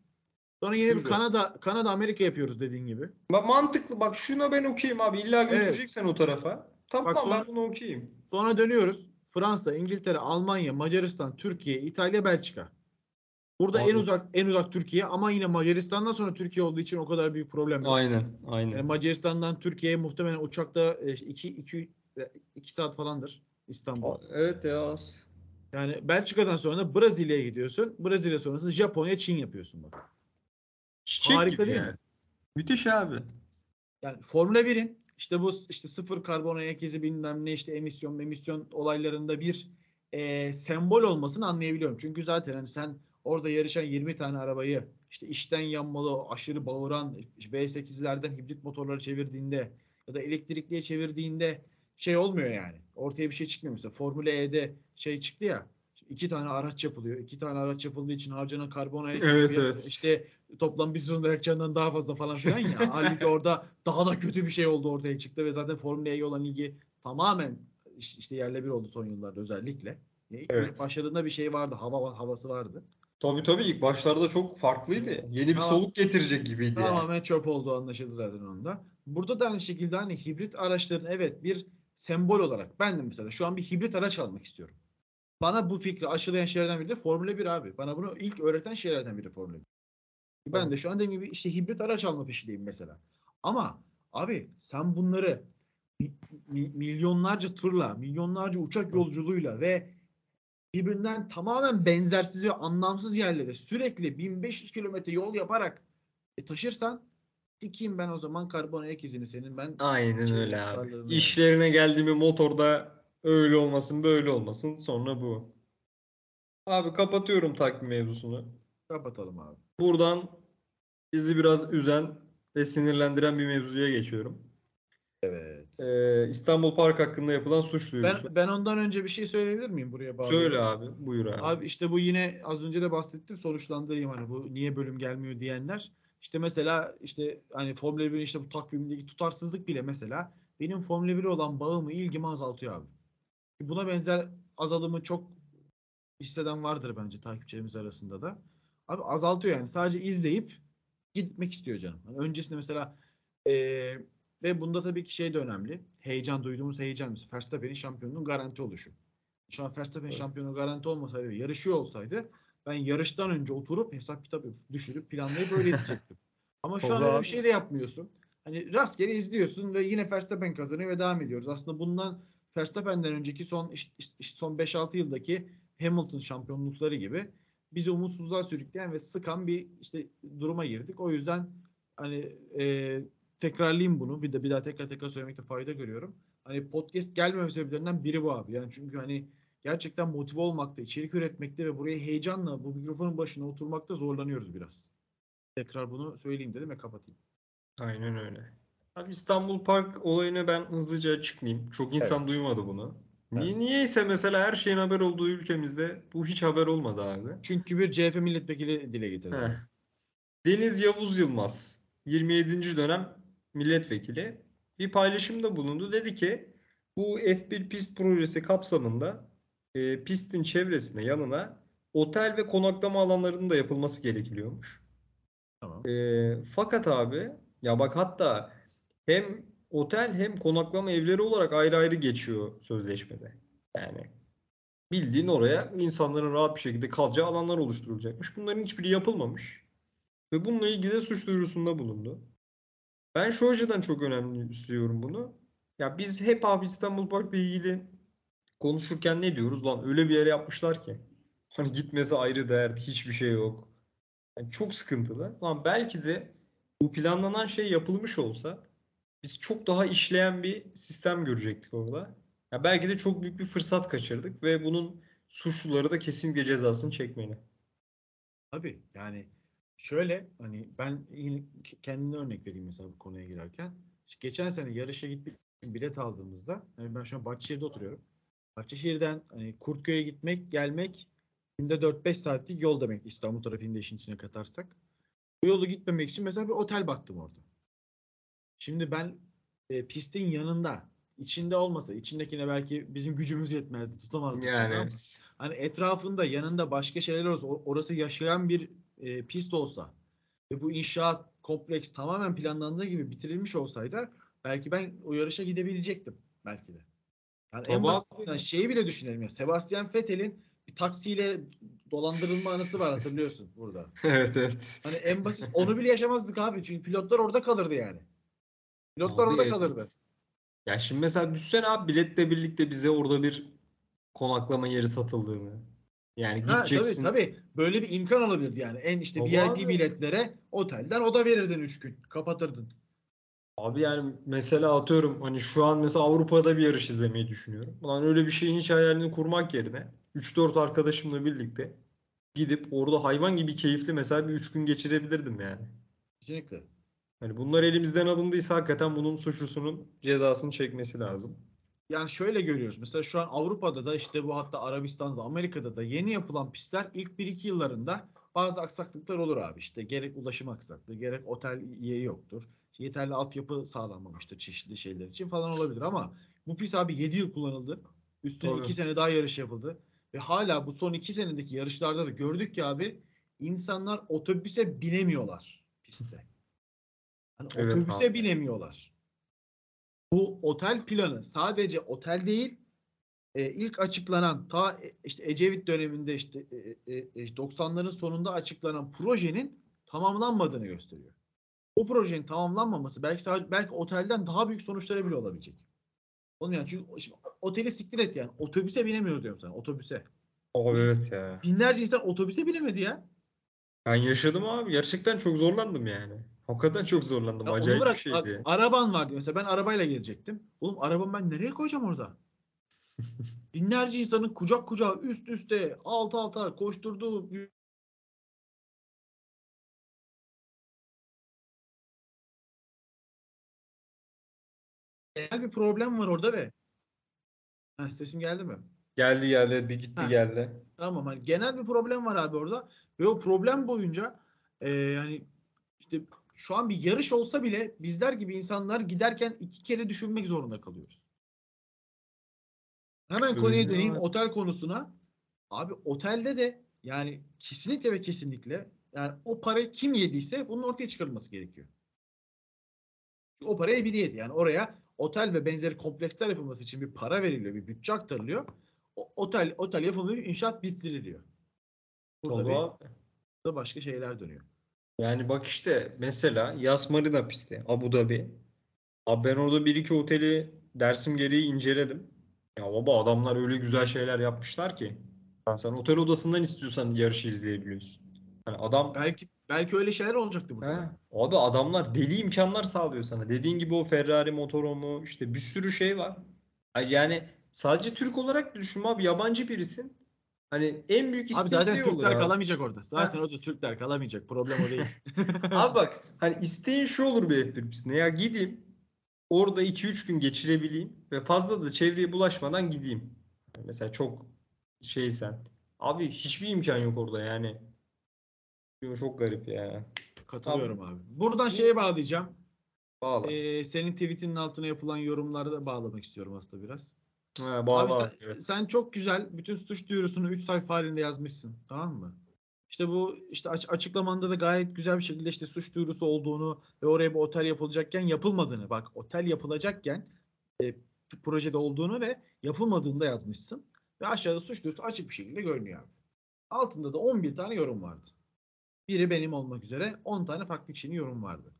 Sonra yine bir. Kanada, Kanada, Amerika yapıyoruz dediğin gibi. Bak mantıklı bak şuna ben okeyim abi illa Evet. götüreceksen o tarafa. Tamam Bak sonra- ben bunu okeyim. Sonra dönüyoruz. Fransa, İngiltere, Almanya, Macaristan, Türkiye, İtalya, Belçika. Burada en Abi. uzak en uzak Türkiye ama yine Macaristan'dan sonra Türkiye olduğu için o kadar büyük problem yok. Aynen Yani aynen. Macaristan'dan Türkiye'ye muhtemelen uçakta 2 2 2 saat falandır İstanbul. Evet ya az. Yani Belçika'dan sonra Brezilya'ya gidiyorsun. Brezilya sonrası Japonya, Çin yapıyorsun bak. Çiçek Harika gibi değil yani. mi? Müthiş abi. Yani Formula 1'in işte bu işte sıfır karbon ayak izi bilmem ne işte emisyon emisyon olaylarında bir e, sembol olmasını anlayabiliyorum. Çünkü zaten hani sen orada yarışan 20 tane arabayı işte içten yanmalı aşırı bağıran V8'lerden hibrit motorları çevirdiğinde ya da elektrikliye çevirdiğinde şey olmuyor yani. Ortaya bir şey çıkmıyor mesela. Formula E'de şey çıktı ya iki tane araç yapılıyor. İki tane araç yapıldığı için harcanan karbon ayak Evet, evet. işte toplam bir sezonda yakacağından daha fazla falan filan ya. Halbuki orada daha da kötü bir şey oldu ortaya çıktı ve zaten Formula E olan ligi tamamen iş- işte yerle bir oldu son yıllarda özellikle. İlk Evet. başladığında bir şey vardı. Hava havası vardı. Tabii tabii ilk başlarda çok farklıydı. Yeni bir Tamam. soluk getirecek gibiydi yani. Tamamen çöp olduğu anlaşıldı zaten onda. Burada da aynı şekilde hani hibrit araçların evet bir sembol olarak ben de mesela şu an bir hibrit araç almak istiyorum. Bana bu fikri aşılayan şeylerden biri de Formula 1 abi. Bana bunu ilk öğreten şeylerden biri Formula 1. Ben Tamam. de şu an dediğim gibi işte hibrit araç alma peşindeyim mesela. Ama abi sen bunları mi- milyonlarca tırla, milyonlarca uçak yolculuğuyla ve birbirinden tamamen benzersiz ve anlamsız yerlere sürekli 1500 kilometre yol yaparak e, taşırsan sikeyim ben o zaman karbon ayak izini senin ben Aynen Şey, öyle abi. yani. İşlerine geldi mi motorda öyle olmasın böyle olmasın sonra bu. Abi kapatıyorum takvim mevzusunu. kapatalım abi. Buradan bizi biraz üzen ve sinirlendiren bir mevzuya geçiyorum. Evet. Ee, İstanbul Park hakkında yapılan suç duyurusu. Ben ben ondan önce bir şey söyleyebilir miyim buraya bağlı? Söyle abi, buyur abi. Abi işte bu yine az önce de bahsettim sonuçlandırayım hani bu niye bölüm gelmiyor diyenler. İşte mesela işte hani Formula 1'in işte bu takvimindeki tutarsızlık bile mesela benim Formula 1'e olan bağımı, ilgimi azaltıyor abi. Buna benzer azalımı çok hisseden vardır bence takipçilerimiz arasında da. Abi azaltıyor yani. Sadece izleyip gitmek istiyor canım. Hani öncesinde mesela eee, ve bunda tabii ki şey de önemli. Heyecan duyduğumuz heyecan mesela Verstappen'in şampiyonluğun garanti oluşu. Şu an Verstappen Evet. şampiyonu garanti olmasaydı yarışıyor olsaydı ben yarıştan önce oturup hesap kitabı düşürüp planlayıp öyle izleyecektim. Ama şu an öyle bir şey de yapmıyorsun. Hani rastgele izliyorsun ve yine Verstappen kazanıyor ve devam ediyoruz. Aslında bundan Verstappen'den önceki son son 5-6 yıldaki Hamilton şampiyonlukları gibi bizi umutsuzluğa sürükleyen ve sıkan bir işte duruma girdik. O yüzden hani e, tekrarlayayım bunu. Bir de bir daha tekrar tekrar söylemekte fayda görüyorum. Hani podcast gelmeme sebeplerinden biri bu abi. Yani çünkü hani gerçekten motive olmakta, içerik üretmekte ve buraya heyecanla bu mikrofonun başına oturmakta zorlanıyoruz biraz. Tekrar bunu söyleyeyim dedim ve kapatayım. Aynen öyle. Abi İstanbul Park olayını ben hızlıca açıklayayım. Çok insan Evet. duymadı bunu. Niye, Evet. niyeyse mesela her şeyin haber olduğu ülkemizde bu hiç haber olmadı abi. Çünkü bir CHP milletvekili dile getirdi. Heh. Deniz Yavuz Yılmaz 27. dönem milletvekili bir paylaşımda bulundu. Dedi ki bu F1 pist projesi kapsamında e, pistin çevresine yanına otel ve konaklama alanlarının da yapılması gerekiyormuş. Tamam. E, fakat abi ya bak hatta hem otel hem konaklama evleri olarak ayrı ayrı geçiyor sözleşmede. Yani bildiğin oraya insanların rahat bir şekilde kalacağı alanlar oluşturulacakmış. Bunların hiçbiri yapılmamış. Ve bununla ilgili de suç duyurusunda bulundu. Ben şu açıdan çok önemsiyorum bunu. Ya biz hep abi İstanbul Park'la ilgili konuşurken ne diyoruz? Lan öyle bir yere yapmışlar ki. Hani gitmesi ayrı dert, hiçbir şey yok. Yani çok sıkıntılı. Lan belki de bu planlanan şey yapılmış olsa biz çok daha işleyen bir sistem görecektik orada. Ya belki de çok büyük bir fırsat kaçırdık ve bunun suçluları da kesinlikle cezasını çekmeli. Tabii yani şöyle hani ben kendine örnek vereyim mesela bu konuya girerken. Geçen sene yarışa gitmek için bilet aldığımızda hani ben şu an Bahçeşehir'de oturuyorum. Bahçeşehir'den hani Kurtköy'e gitmek gelmek günde 4-5 saatlik yol demek İstanbul trafiğini de işin içine katarsak. Bu yolu gitmemek için mesela bir otel baktım orada. Şimdi ben e, pistin yanında içinde olmasa içindekine belki bizim gücümüz yetmezdi tutamazdık. Yani ama hani etrafında yanında başka şeyler olsa or- orası yaşayan bir e, pist olsa ve bu inşaat kompleks tamamen planlandığı gibi bitirilmiş olsaydı belki ben o yarışa gidebilecektim belki de. Yani en Tabii basitinden abi. şeyi bile düşünelim ya. Sebastian Vettel'in bir taksiyle dolandırılma anısı var hatırlıyorsun burada. evet evet. Hani en basit onu bile yaşamazdık abi. Çünkü pilotlar orada kalırdı yani. Pilotlar Abi orada evet. kalırdı. Ya şimdi mesela düşsene abi biletle birlikte bize orada bir konaklama yeri satıldığını. Yani Ha, tabii gideceksin. tabii. Böyle bir imkan olabilirdi yani. En işte Tabii VIP abi. biletlere otelden oda verirdin 3 gün. Kapatırdın. Abi yani mesela atıyorum hani şu an mesela Avrupa'da bir yarış izlemeyi düşünüyorum. Ulan öyle bir şeyin hiç hayalini kurmak yerine 3-4 arkadaşımla birlikte gidip orada hayvan gibi keyifli mesela bir 3 gün geçirebilirdim yani. Kesinlikle. Hani bunlar elimizden alındıysa hakikaten bunun suçlusunun cezasını çekmesi lazım. Yani şöyle görüyoruz. Mesela şu an Avrupa'da da işte bu hatta Arabistan'da, Amerika'da da yeni yapılan pistler ilk 1-2 yıllarında bazı aksaklıklar olur abi işte gerek ulaşım aksaklığı gerek otel yeri yoktur. Yeterli altyapı sağlanmamıştır çeşitli şeyler için falan olabilir ama bu pist abi 7 yıl kullanıldı. Üstüne Tabii. 2 sene daha yarış yapıldı. Ve hala bu son 2 senedeki yarışlarda da gördük ki abi insanlar otobüse binemiyorlar pistte. Hani Evet otobüse abi. binemiyorlar. Bu otel planı sadece otel değil e, ilk açıklanan ta e, işte Ecevit döneminde işte e, e, e, 90'ların sonunda açıklanan projenin tamamlanmadığını gösteriyor. O projenin tamamlanmaması belki sadece belki otelden daha büyük sonuçlara bile olabilecek. Onun yani çünkü şimdi oteli siktir et yani. Otobüse binemiyoruz diyorum sana. Otobüse. Abi evet ya. Binlerce insan otobüse binemedi ya. Ben yaşadım abi. Gerçekten çok zorlandım yani. Hakikaten çok zorlandım. Ya Acayip bırak, bir şeydi. araban vardı mesela ben arabayla gelecektim. Oğlum arabamı ben nereye koyacağım orada? Binlerce insanın kucak kucağa üst üste alt alta koşturduğu bir genel bir problem var orada ve Heh, sesim geldi mi? Geldi geldi bir gitti Ha. geldi. Tamam hani genel bir problem var abi orada ve o problem boyunca e, yani işte şu an bir yarış olsa bile bizler gibi insanlar giderken iki kere düşünmek zorunda kalıyoruz. Hemen konuya döneyim otel konusuna. Abi otelde de yani kesinlikle ve kesinlikle yani o parayı kim yediyse bunun ortaya çıkarılması gerekiyor. Çünkü o parayı biri yedi. Yani oraya otel ve benzeri kompleksler yapılması için bir para veriliyor, bir bütçe aktarılıyor. O, otel otel yapılıyor, inşaat bitiriliyor. Burada Tabii bir, burada başka şeyler dönüyor. Yani bak işte mesela Yas Marina pisti Abu Dhabi. Abi ben orada bir iki oteli dersim gereği inceledim. Ya baba adamlar öyle güzel şeyler yapmışlar ki. Yani sen otel odasından istiyorsan yarışı izleyebiliyorsun. Yani adam Belki belki öyle şeyler olacaktı burada. He, abi adamlar deli imkanlar sağlıyor sana. Dediğin gibi o Ferrari motorumu işte bir sürü şey var. Yani sadece Türk olarak düşün abi yabancı birisin. Hani en büyük Abi zaten olur Türkler abi. kalamayacak orada. Zaten orada Türkler kalamayacak. Problem o değil. Abi bak hani isteğin şu olur bir F1 pistinde. Ya gideyim orada 2-3 gün geçirebileyim ve fazla da çevreye bulaşmadan gideyim. Mesela çok şeysen. Abi hiçbir imkan yok orada yani. Çok garip ya. Katılıyorum abi. Buradan şeye bağlayacağım. Bağla. Ee, senin tweetinin altına yapılan yorumları da bağlamak istiyorum aslında biraz. Ha, bağla. Abi sen, evet. sen çok güzel bütün suç duyurusunu 3 sayfa halinde yazmışsın. Tamam mı? İşte bu işte aç- açıklamanda da gayet güzel bir şekilde işte suç duyurusu olduğunu ve oraya bir otel yapılacakken yapılmadığını bak otel yapılacakken e, projede olduğunu ve yapılmadığını da yazmışsın. Ve aşağıda suç duyurusu açık bir şekilde görünüyor abi. Altında da 11 tane yorum vardı. Biri benim olmak üzere 10 tane farklı kişinin yorum vardı.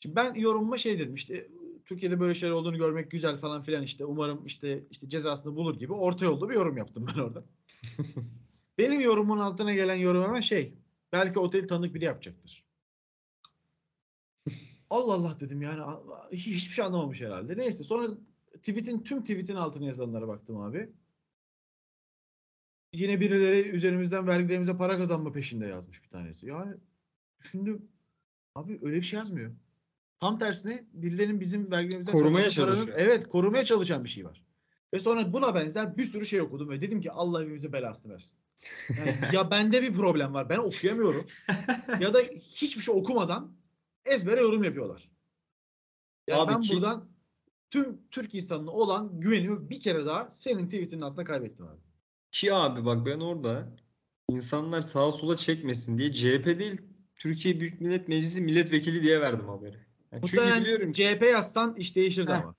Şimdi ben yorumuma şey dedim işte Türkiye'de böyle şeyler olduğunu görmek güzel falan filan işte umarım işte işte cezasını bulur gibi orta yolda bir yorum yaptım ben orada. Benim yorumun altına gelen yorum hemen şey belki oteli tanıdık biri yapacaktır. Allah Allah dedim yani hiçbir şey anlamamış herhalde. Neyse sonra tweet'in tüm tweet'in altına yazanlara baktım abi. Yine birileri üzerimizden vergilerimize para kazanma peşinde yazmış bir tanesi. Yani düşündüm abi öyle bir şey yazmıyor. Tam tersine birilerinin bizim vergilerimizden Korumaya çalışıyor. evet korumaya çalışan bir şey var. Ve sonra buna benzer bir sürü şey okudum ve dedim ki Allah hepimize belasını versin. Yani ya bende bir problem var ben okuyamıyorum ya da hiçbir şey okumadan ezbere yorum yapıyorlar. Yani Abi ben ki- buradan tüm Türk insanına olan güvenimi bir kere daha senin tweetinin altında kaybettim abi. Ki abi bak ben orada insanlar sağa sola çekmesin diye CHP değil Türkiye Büyük Millet Meclisi milletvekili diye verdim haberi. Yani çünkü biliyorum CHP yazsan iş değişirdi Heh. ama.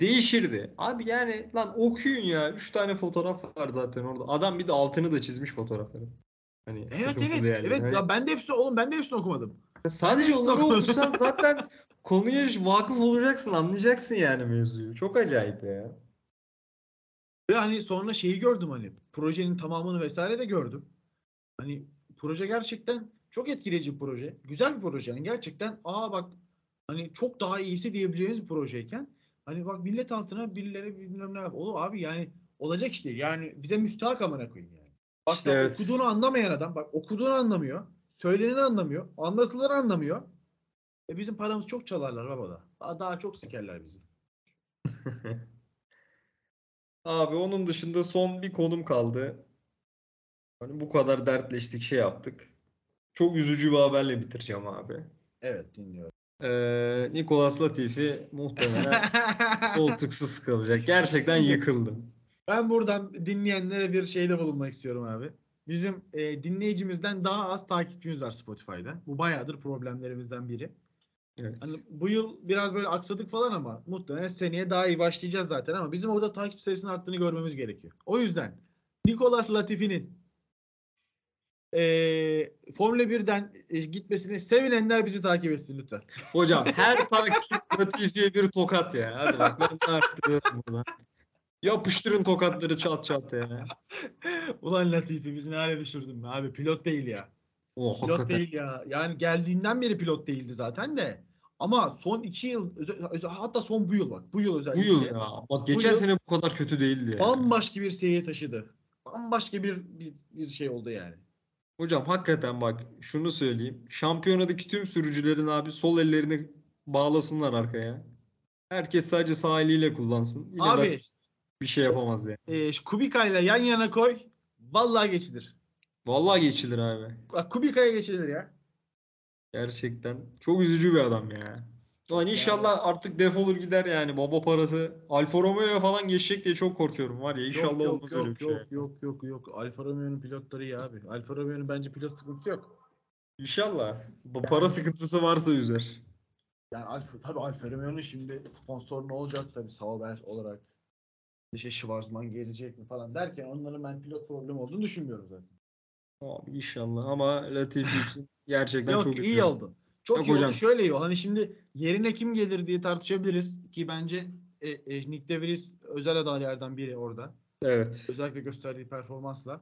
değişirdi. Abi yani lan okuyun ya. 3 tane fotoğraf var zaten orada. Adam bir de altını da çizmiş fotoğrafların. Hani Evet evet. yerleri. Evet ya ben de hepsini oğlum ben de hepsini okumadım. sadece onları okusan zaten konuya vakıf olacaksın, anlayacaksın yani mevzuyu. Çok acayip ya. Ve hani sonra şeyi gördüm hani projenin tamamını vesaire de gördüm. Hani proje gerçekten çok etkileyici bir proje. Güzel bir proje yani gerçekten aa bak hani çok daha iyisi diyebileceğimiz bir projeyken hani bak millet altına birileri bilmem ne yap. Oğlum abi yani olacak iş değil. Yani bize müstahak amına koyayım yani. Bak İşte evet. okuduğunu anlamayan adam bak okuduğunu anlamıyor. Söyleneni anlamıyor. Anlatıları anlamıyor. E bizim paramız çok çalarlar baba da. Daha, daha çok sikerler bizi. Abi onun dışında son bir konum kaldı. Hani bu kadar dertleştik, şey yaptık. çok üzücü bir haberle bitireceğim abi. Evet dinliyorum. Ee, Nicolas Latifi muhtemelen koltuksuz kalacak. Gerçekten yıkıldım. Ben buradan dinleyenlere bir şeyde bulunmak istiyorum abi. Bizim e, dinleyicimizden daha az takipçimiz var Spotify'da. Bu bayağıdır problemlerimizden biri. Evet. Hani bu yıl biraz böyle aksadık falan ama muhtemelen seneye daha iyi başlayacağız zaten ama bizim orada takip sayısının arttığını görmemiz gerekiyor. O yüzden Nicolas Latifi'nin eee Formula 1'den e, gitmesine sevinenler bizi takip etsin lütfen. Hocam her takip Latifi'ye bir tokat ya. Hadi bak ben arttırıyorum buradan. Yapıştırın tokatları çat çat ya. Ulan Latifi bizi ne hale düşürdün be abi pilot değil ya. Oh, Pilot hakikaten. değil ya. Yani geldiğinden beri pilot değildi zaten de. Ama son iki yıl hatta son bu yıl bak. Bu yıl Bu özellikle. yıl ya. Bak geçen yıl- sene bu kadar kötü değildi ya. Bambaşka bir seviyeye taşıdı. Bambaşka bir, bir, bir şey oldu yani. Hocam hakikaten bak şunu söyleyeyim. Şampiyonadaki tüm sürücülerin abi sol ellerini bağlasınlar arkaya. Herkes sadece sağ eliyle kullansın. Yine Abi. Bir şey yapamaz yani. Şu Kubica ile yan yana koy. Vallahi geçilir. Vallahi geçilir abi. Bak Kubica'ya geçilir ya. Gerçekten çok üzücü bir adam ya. Lan inşallah artık defolur gider yani baba parası. Alfa Romeo'ya falan geçecek diye çok korkuyorum var ya inşallah yok, olmaz yok, öyle bir şey. yok, Yok yok yok. Alfa Romeo'nun pilotları iyi abi. Alfa Romeo'nun bence pilot sıkıntısı yok. İnşallah. Bu para sıkıntısı varsa üzer. Yani Alfa tabii Alfa Romeo'nun şimdi sponsor ne olacak tabii Sauber olarak. İşte Schwarzman gelecek mi falan derken onların ben pilot problemi olduğunu düşünmüyorum zaten. Abi inşallah ama Latifi için gerçekten Yok çok iyi üzüyorum. oldu. Çok Yok iyi hocam. Şöyle iyi. Hani şimdi yerine kim gelir diye tartışabiliriz ki bence e, e, Nick De Vries özel adaylardan biri orada. Evet. Özellikle gösterdiği performansla.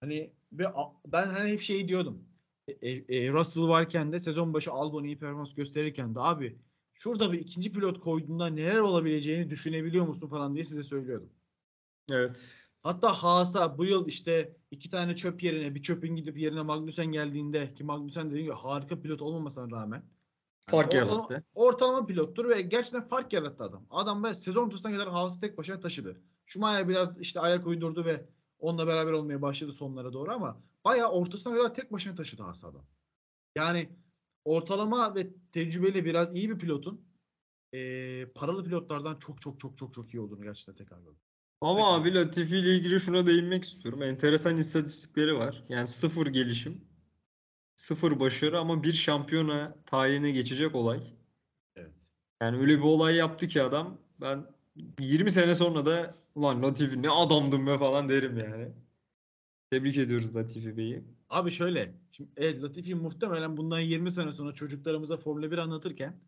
Hani ve ben hani hep şey diyordum. E, e, e, Russell varken de sezon başı Albon iyi performans gösterirken de abi şurada bir ikinci pilot koyduğunda neler olabileceğini düşünebiliyor musun falan diye size söylüyordum. Evet. Hatta Haas'a bu yıl işte iki tane çöp yerine bir çöpün gidip yerine Magnussen geldiğinde ki Magnussen dediğim gibi harika pilot olmamasına rağmen Fark ortalama, yarattı. ortalama pilottur ve gerçekten fark yarattı adam. Adam ve sezon ortasına kadar Haas'ı tek başına taşıdı. Schumacher biraz işte ayak uydurdu ve onunla beraber olmaya başladı sonlara doğru ama bayağı ortasına kadar tek başına taşıdı Haas adam. Yani ortalama ve tecrübeli biraz iyi bir pilotun eee, paralı pilotlardan çok çok çok çok çok iyi olduğunu gerçekten tekrar gördüm. Ama abi Latifi ile ilgili şuna değinmek istiyorum. Enteresan istatistikleri var. Yani sıfır gelişim, sıfır başarı ama bir şampiyona tarihine geçecek olay. Evet. Yani öyle bir olay yaptı ki adam. Ben 20 sene sonra da ulan Latifi ne adamdım be falan derim yani. Tebrik ediyoruz Latifi Bey'i. Abi şöyle. Şimdi evet Latifi muhtemelen bundan 20 sene sonra çocuklarımıza Formula 1 anlatırken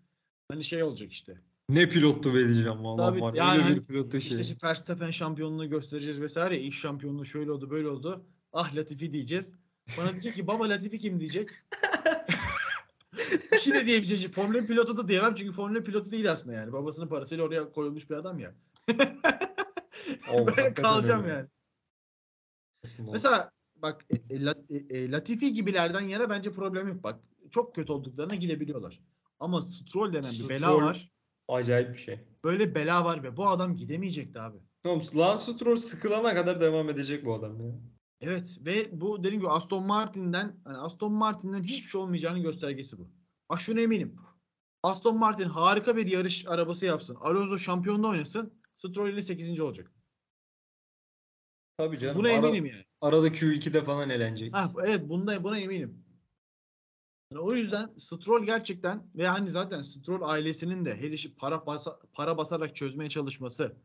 hani şey olacak işte. Ne pilottu be diyeceğim vallahi Tabii, var. yani Öyle hani bir pilottu ki. İşte işte Verstappen şampiyonluğu göstereceğiz vesaire. İlk şampiyonluğu şöyle oldu böyle oldu. Ah Latifi diyeceğiz. Bana diyecek ki baba Latifi kim diyecek. Bir şey de diyebilecek. Formula 1 pilotu da diyemem çünkü Formula 1 pilotu değil aslında yani. Babasının parasıyla oraya koyulmuş bir adam ya. Hakikaten kalacağım öyle. yani. Olsun. Mesela bak e, e, e, e, Latifi gibilerden yana bence problem yok bak. Çok kötü olduklarına gidebiliyorlar. Ama Stroll denen bir bela var. Acayip bir şey. Böyle bela var ve bu adam gidemeyecekti abi. Tamam, Lance Stroll sıkılana kadar devam edecek bu adam ya. Evet ve bu dediğim gibi Aston Martin'den hani Aston Martin'den hiçbir şey olmayacağının göstergesi bu. Bak şuna eminim. Aston Martin harika bir yarış arabası yapsın. Alonso şampiyonda oynasın. Stroll yine 8. olacak. Tabii canım. Buna eminim yani. Arada Q2'de falan elenecek. Ha, evet bunda buna eminim. Yani o yüzden Stroll gerçekten ve hani zaten Stroll ailesinin de her işi para basa- para basarak çözmeye çalışması.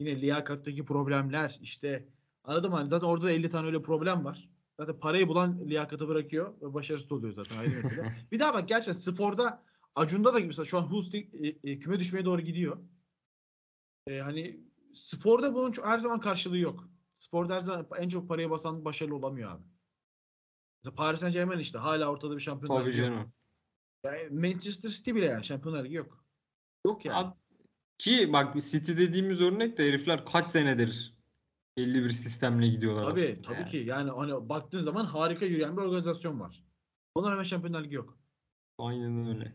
Yine liyakattaki problemler işte anladın mı? Hani zaten orada da 50 tane öyle problem var. Zaten parayı bulan liyakatı bırakıyor ve başarısız oluyor zaten ayrı mesele. bir daha bak gerçekten sporda Acun'da da gibi mesela şu an Hulst e, e, küme düşmeye doğru gidiyor. E, hani sporda bunun çok- her zaman karşılığı yok. Sporda her zaman en çok parayı basan başarılı olamıyor abi. Mesela Paris Saint Germain işte hala ortada bir şampiyonlar Tabii Ligi yok. canım. Yani Manchester City bile yani şampiyonlar ligi yok. Yok yani. Abi, ki bak City dediğimiz örnek de herifler kaç senedir belli bir sistemle gidiyorlar tabii aslında tabii yani. ki yani hani baktığın zaman harika yürüyen bir organizasyon var. Ona rağmen şampiyonlar ligi yok. Aynen öyle.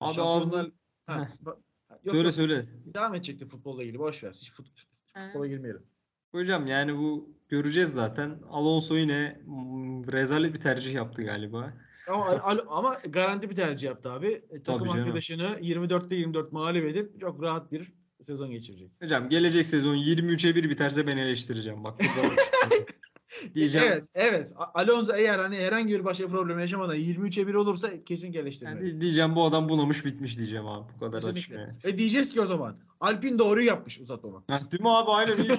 Abi Şampiyonlar- ağzın... Ha, ba- yok, Söyle yok. söyle. Devam edecekti futbolla ilgili boş ver. Hiç fut- futbola girmeyelim. Hocam yani bu göreceğiz zaten. Alonso yine mm, rezalet bir tercih yaptı galiba. Ama, ama garanti bir tercih yaptı abi. E, takım Tabii arkadaşını 24'te 24 mağlup edip çok rahat bir sezon geçirecek. Hocam gelecek sezon 23'e 1 biterse ben eleştireceğim. Bak burada diyeceğim. Evet, evet. Alonso eğer hani herhangi bir başka problem yaşamadan 23'e 1 olursa kesin eleştirmeli. Yani diyeceğim bu adam bunamış bitmiş diyeceğim abi. Bu kadar. Kesinlikle. E diyeceğiz ki o zaman Alpin doğru yapmış uzatmama. Heh, değil mi abi? Aynen. İyi ki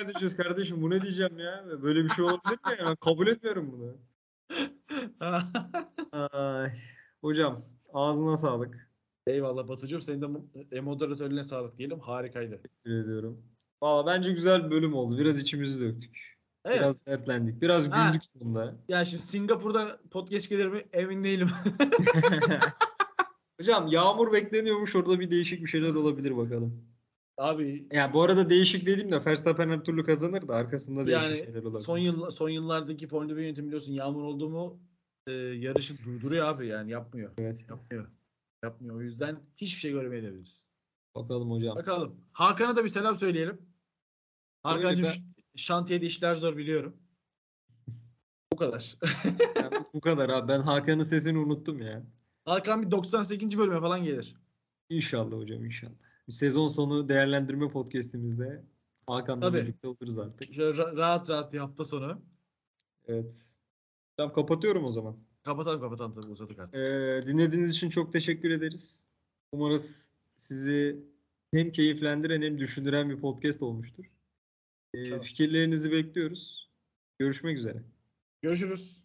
ya diyeceğiz kardeşim. Bu ne diyeceğim ya? Böyle bir şey olabilir mi ya? Ben kabul etmiyorum bunu. Ay. Hocam ağzına sağlık. Eyvallah Batucuğum. Senin de e, moderatörüne sağlık diyelim. Harikaydı. Teşekkür ediyorum. Valla bence güzel bir bölüm oldu. Biraz içimizi döktük. Evet. Biraz dertlendik. Biraz Ha. güldük sonunda. Ya şimdi Singapur'da podcast gelir mi emin değilim. Hocam yağmur bekleniyormuş. Orada bir değişik bir şeyler olabilir bakalım. Abi Ya bu arada değişik dediğimde Verstappen her türlü kazanır da arkasında değişik yani şeyler olabilir. son yıl son yıllardaki Formula 1 yönetimi biliyorsun yağmur oldu mu e, yarışı durduruyor abi yani yapmıyor. Evet. Yapmıyor. Yapmıyor. O yüzden hiçbir şey göremeyebiliriz. Bakalım hocam. Bakalım. Hakan'a da bir selam söyleyelim. Hakan'cığım şantiyede işler zor biliyorum. Bu kadar. Yani bu kadar abi. Ben Hakan'ın sesini unuttum ya. Hakan bir 98. bölüme falan gelir. İnşallah hocam inşallah. Bir sezon sonu değerlendirme podcastimizde Hakan'la Tabii. birlikte oluruz artık. Ra- rahat rahat bir hafta sonu. Evet. Tamam kapatıyorum o zaman. Kapatalım kapatalım tabii uzadık artık. Ee, dinlediğiniz için çok teşekkür ederiz. Umarız sizi hem keyiflendiren hem düşündüren bir podcast olmuştur. Ee, Tamam. fikirlerinizi bekliyoruz. Görüşmek üzere. Görüşürüz.